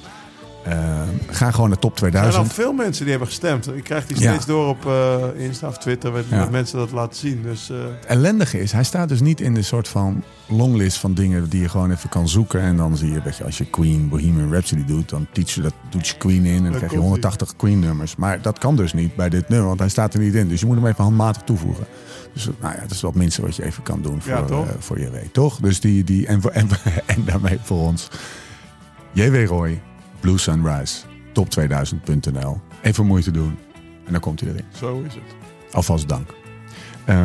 [SPEAKER 1] Eh, ga gewoon naar top
[SPEAKER 3] Er zijn al
[SPEAKER 1] 2000.
[SPEAKER 3] veel mensen die hebben gestemd. Ik krijg die
[SPEAKER 1] Ja.
[SPEAKER 3] steeds door op eh, Insta of Twitter. Met,
[SPEAKER 1] Ja.
[SPEAKER 3] met mensen dat laten zien. Dus eh,
[SPEAKER 1] Het ellendige is, hij staat dus niet in de soort van longlist van dingen die je gewoon even kan zoeken. En dan zie je, weet je, als je Queen Bohemian Rhapsody doet, dan teach je dat, doet je Queen in en dan krijg je
[SPEAKER 3] komt-ie.
[SPEAKER 1] 180 Queen nummers. Maar dat kan dus niet bij dit nummer, want hij staat er niet in. Dus je moet hem even handmatig toevoegen. Dus nou ja, dat is wel het minste wat je even kan doen voor,
[SPEAKER 3] Ja,
[SPEAKER 1] voor JW. Toch? Dus die, die en, en, en daarmee voor ons. JW Roy, Blue Sunrise, top2000.nl. Even moeite doen en dan komt hij erin.
[SPEAKER 3] zo is het.
[SPEAKER 1] Alvast dank. Eh,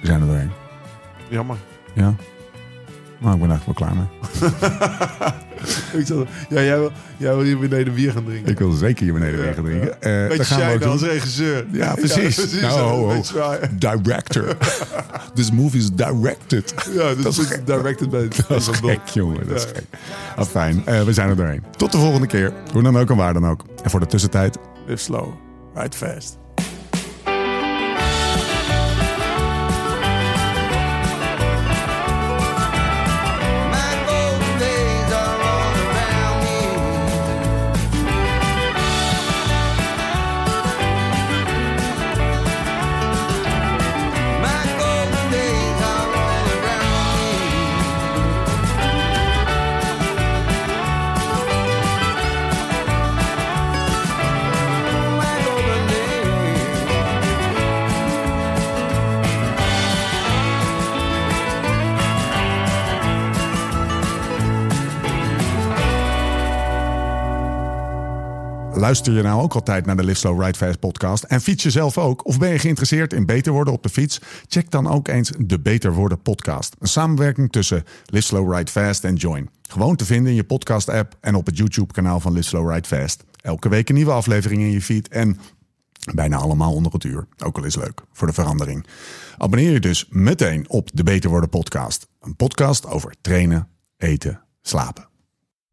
[SPEAKER 1] we zijn er doorheen.
[SPEAKER 3] Jammer.
[SPEAKER 1] Ja? Nou, ik ben eigenlijk wel klaar mee.
[SPEAKER 3] Ik ja, jij, wil, jij wil hier beneden bier gaan drinken.
[SPEAKER 1] Ik wil zeker hier beneden weer gaan drinken. Eh,
[SPEAKER 3] Beetje
[SPEAKER 1] dat gaan we ook
[SPEAKER 3] als regisseur.
[SPEAKER 1] Ja, precies. Nou. Director. This movie is directed.
[SPEAKER 3] Ja, dus
[SPEAKER 1] Dat is
[SPEAKER 3] directed bij
[SPEAKER 1] Dat is gek, jongen. Dat is gek. Ah, fijn. Eh, we zijn er doorheen. Tot de volgende keer. Hoe dan ook en waar dan ook. En voor de tussentijd,
[SPEAKER 3] Live slow, ride fast.
[SPEAKER 1] Luister je nou ook altijd naar de Live Slow Ride Fast podcast en fiets je zelf ook? Of ben je geïnteresseerd in beter worden op de fiets? Check dan ook eens de Beter Worden podcast. Een samenwerking tussen Live Slow Ride Fast en Join. Gewoon te vinden in je podcast app en op het YouTube kanaal van Live Slow Ride Fast. Elke week een nieuwe aflevering in je feed en bijna allemaal onder het uur. Ook al is leuk voor de verandering. Abonneer je dus meteen op de Beter Worden podcast. Een podcast over trainen, eten, slapen.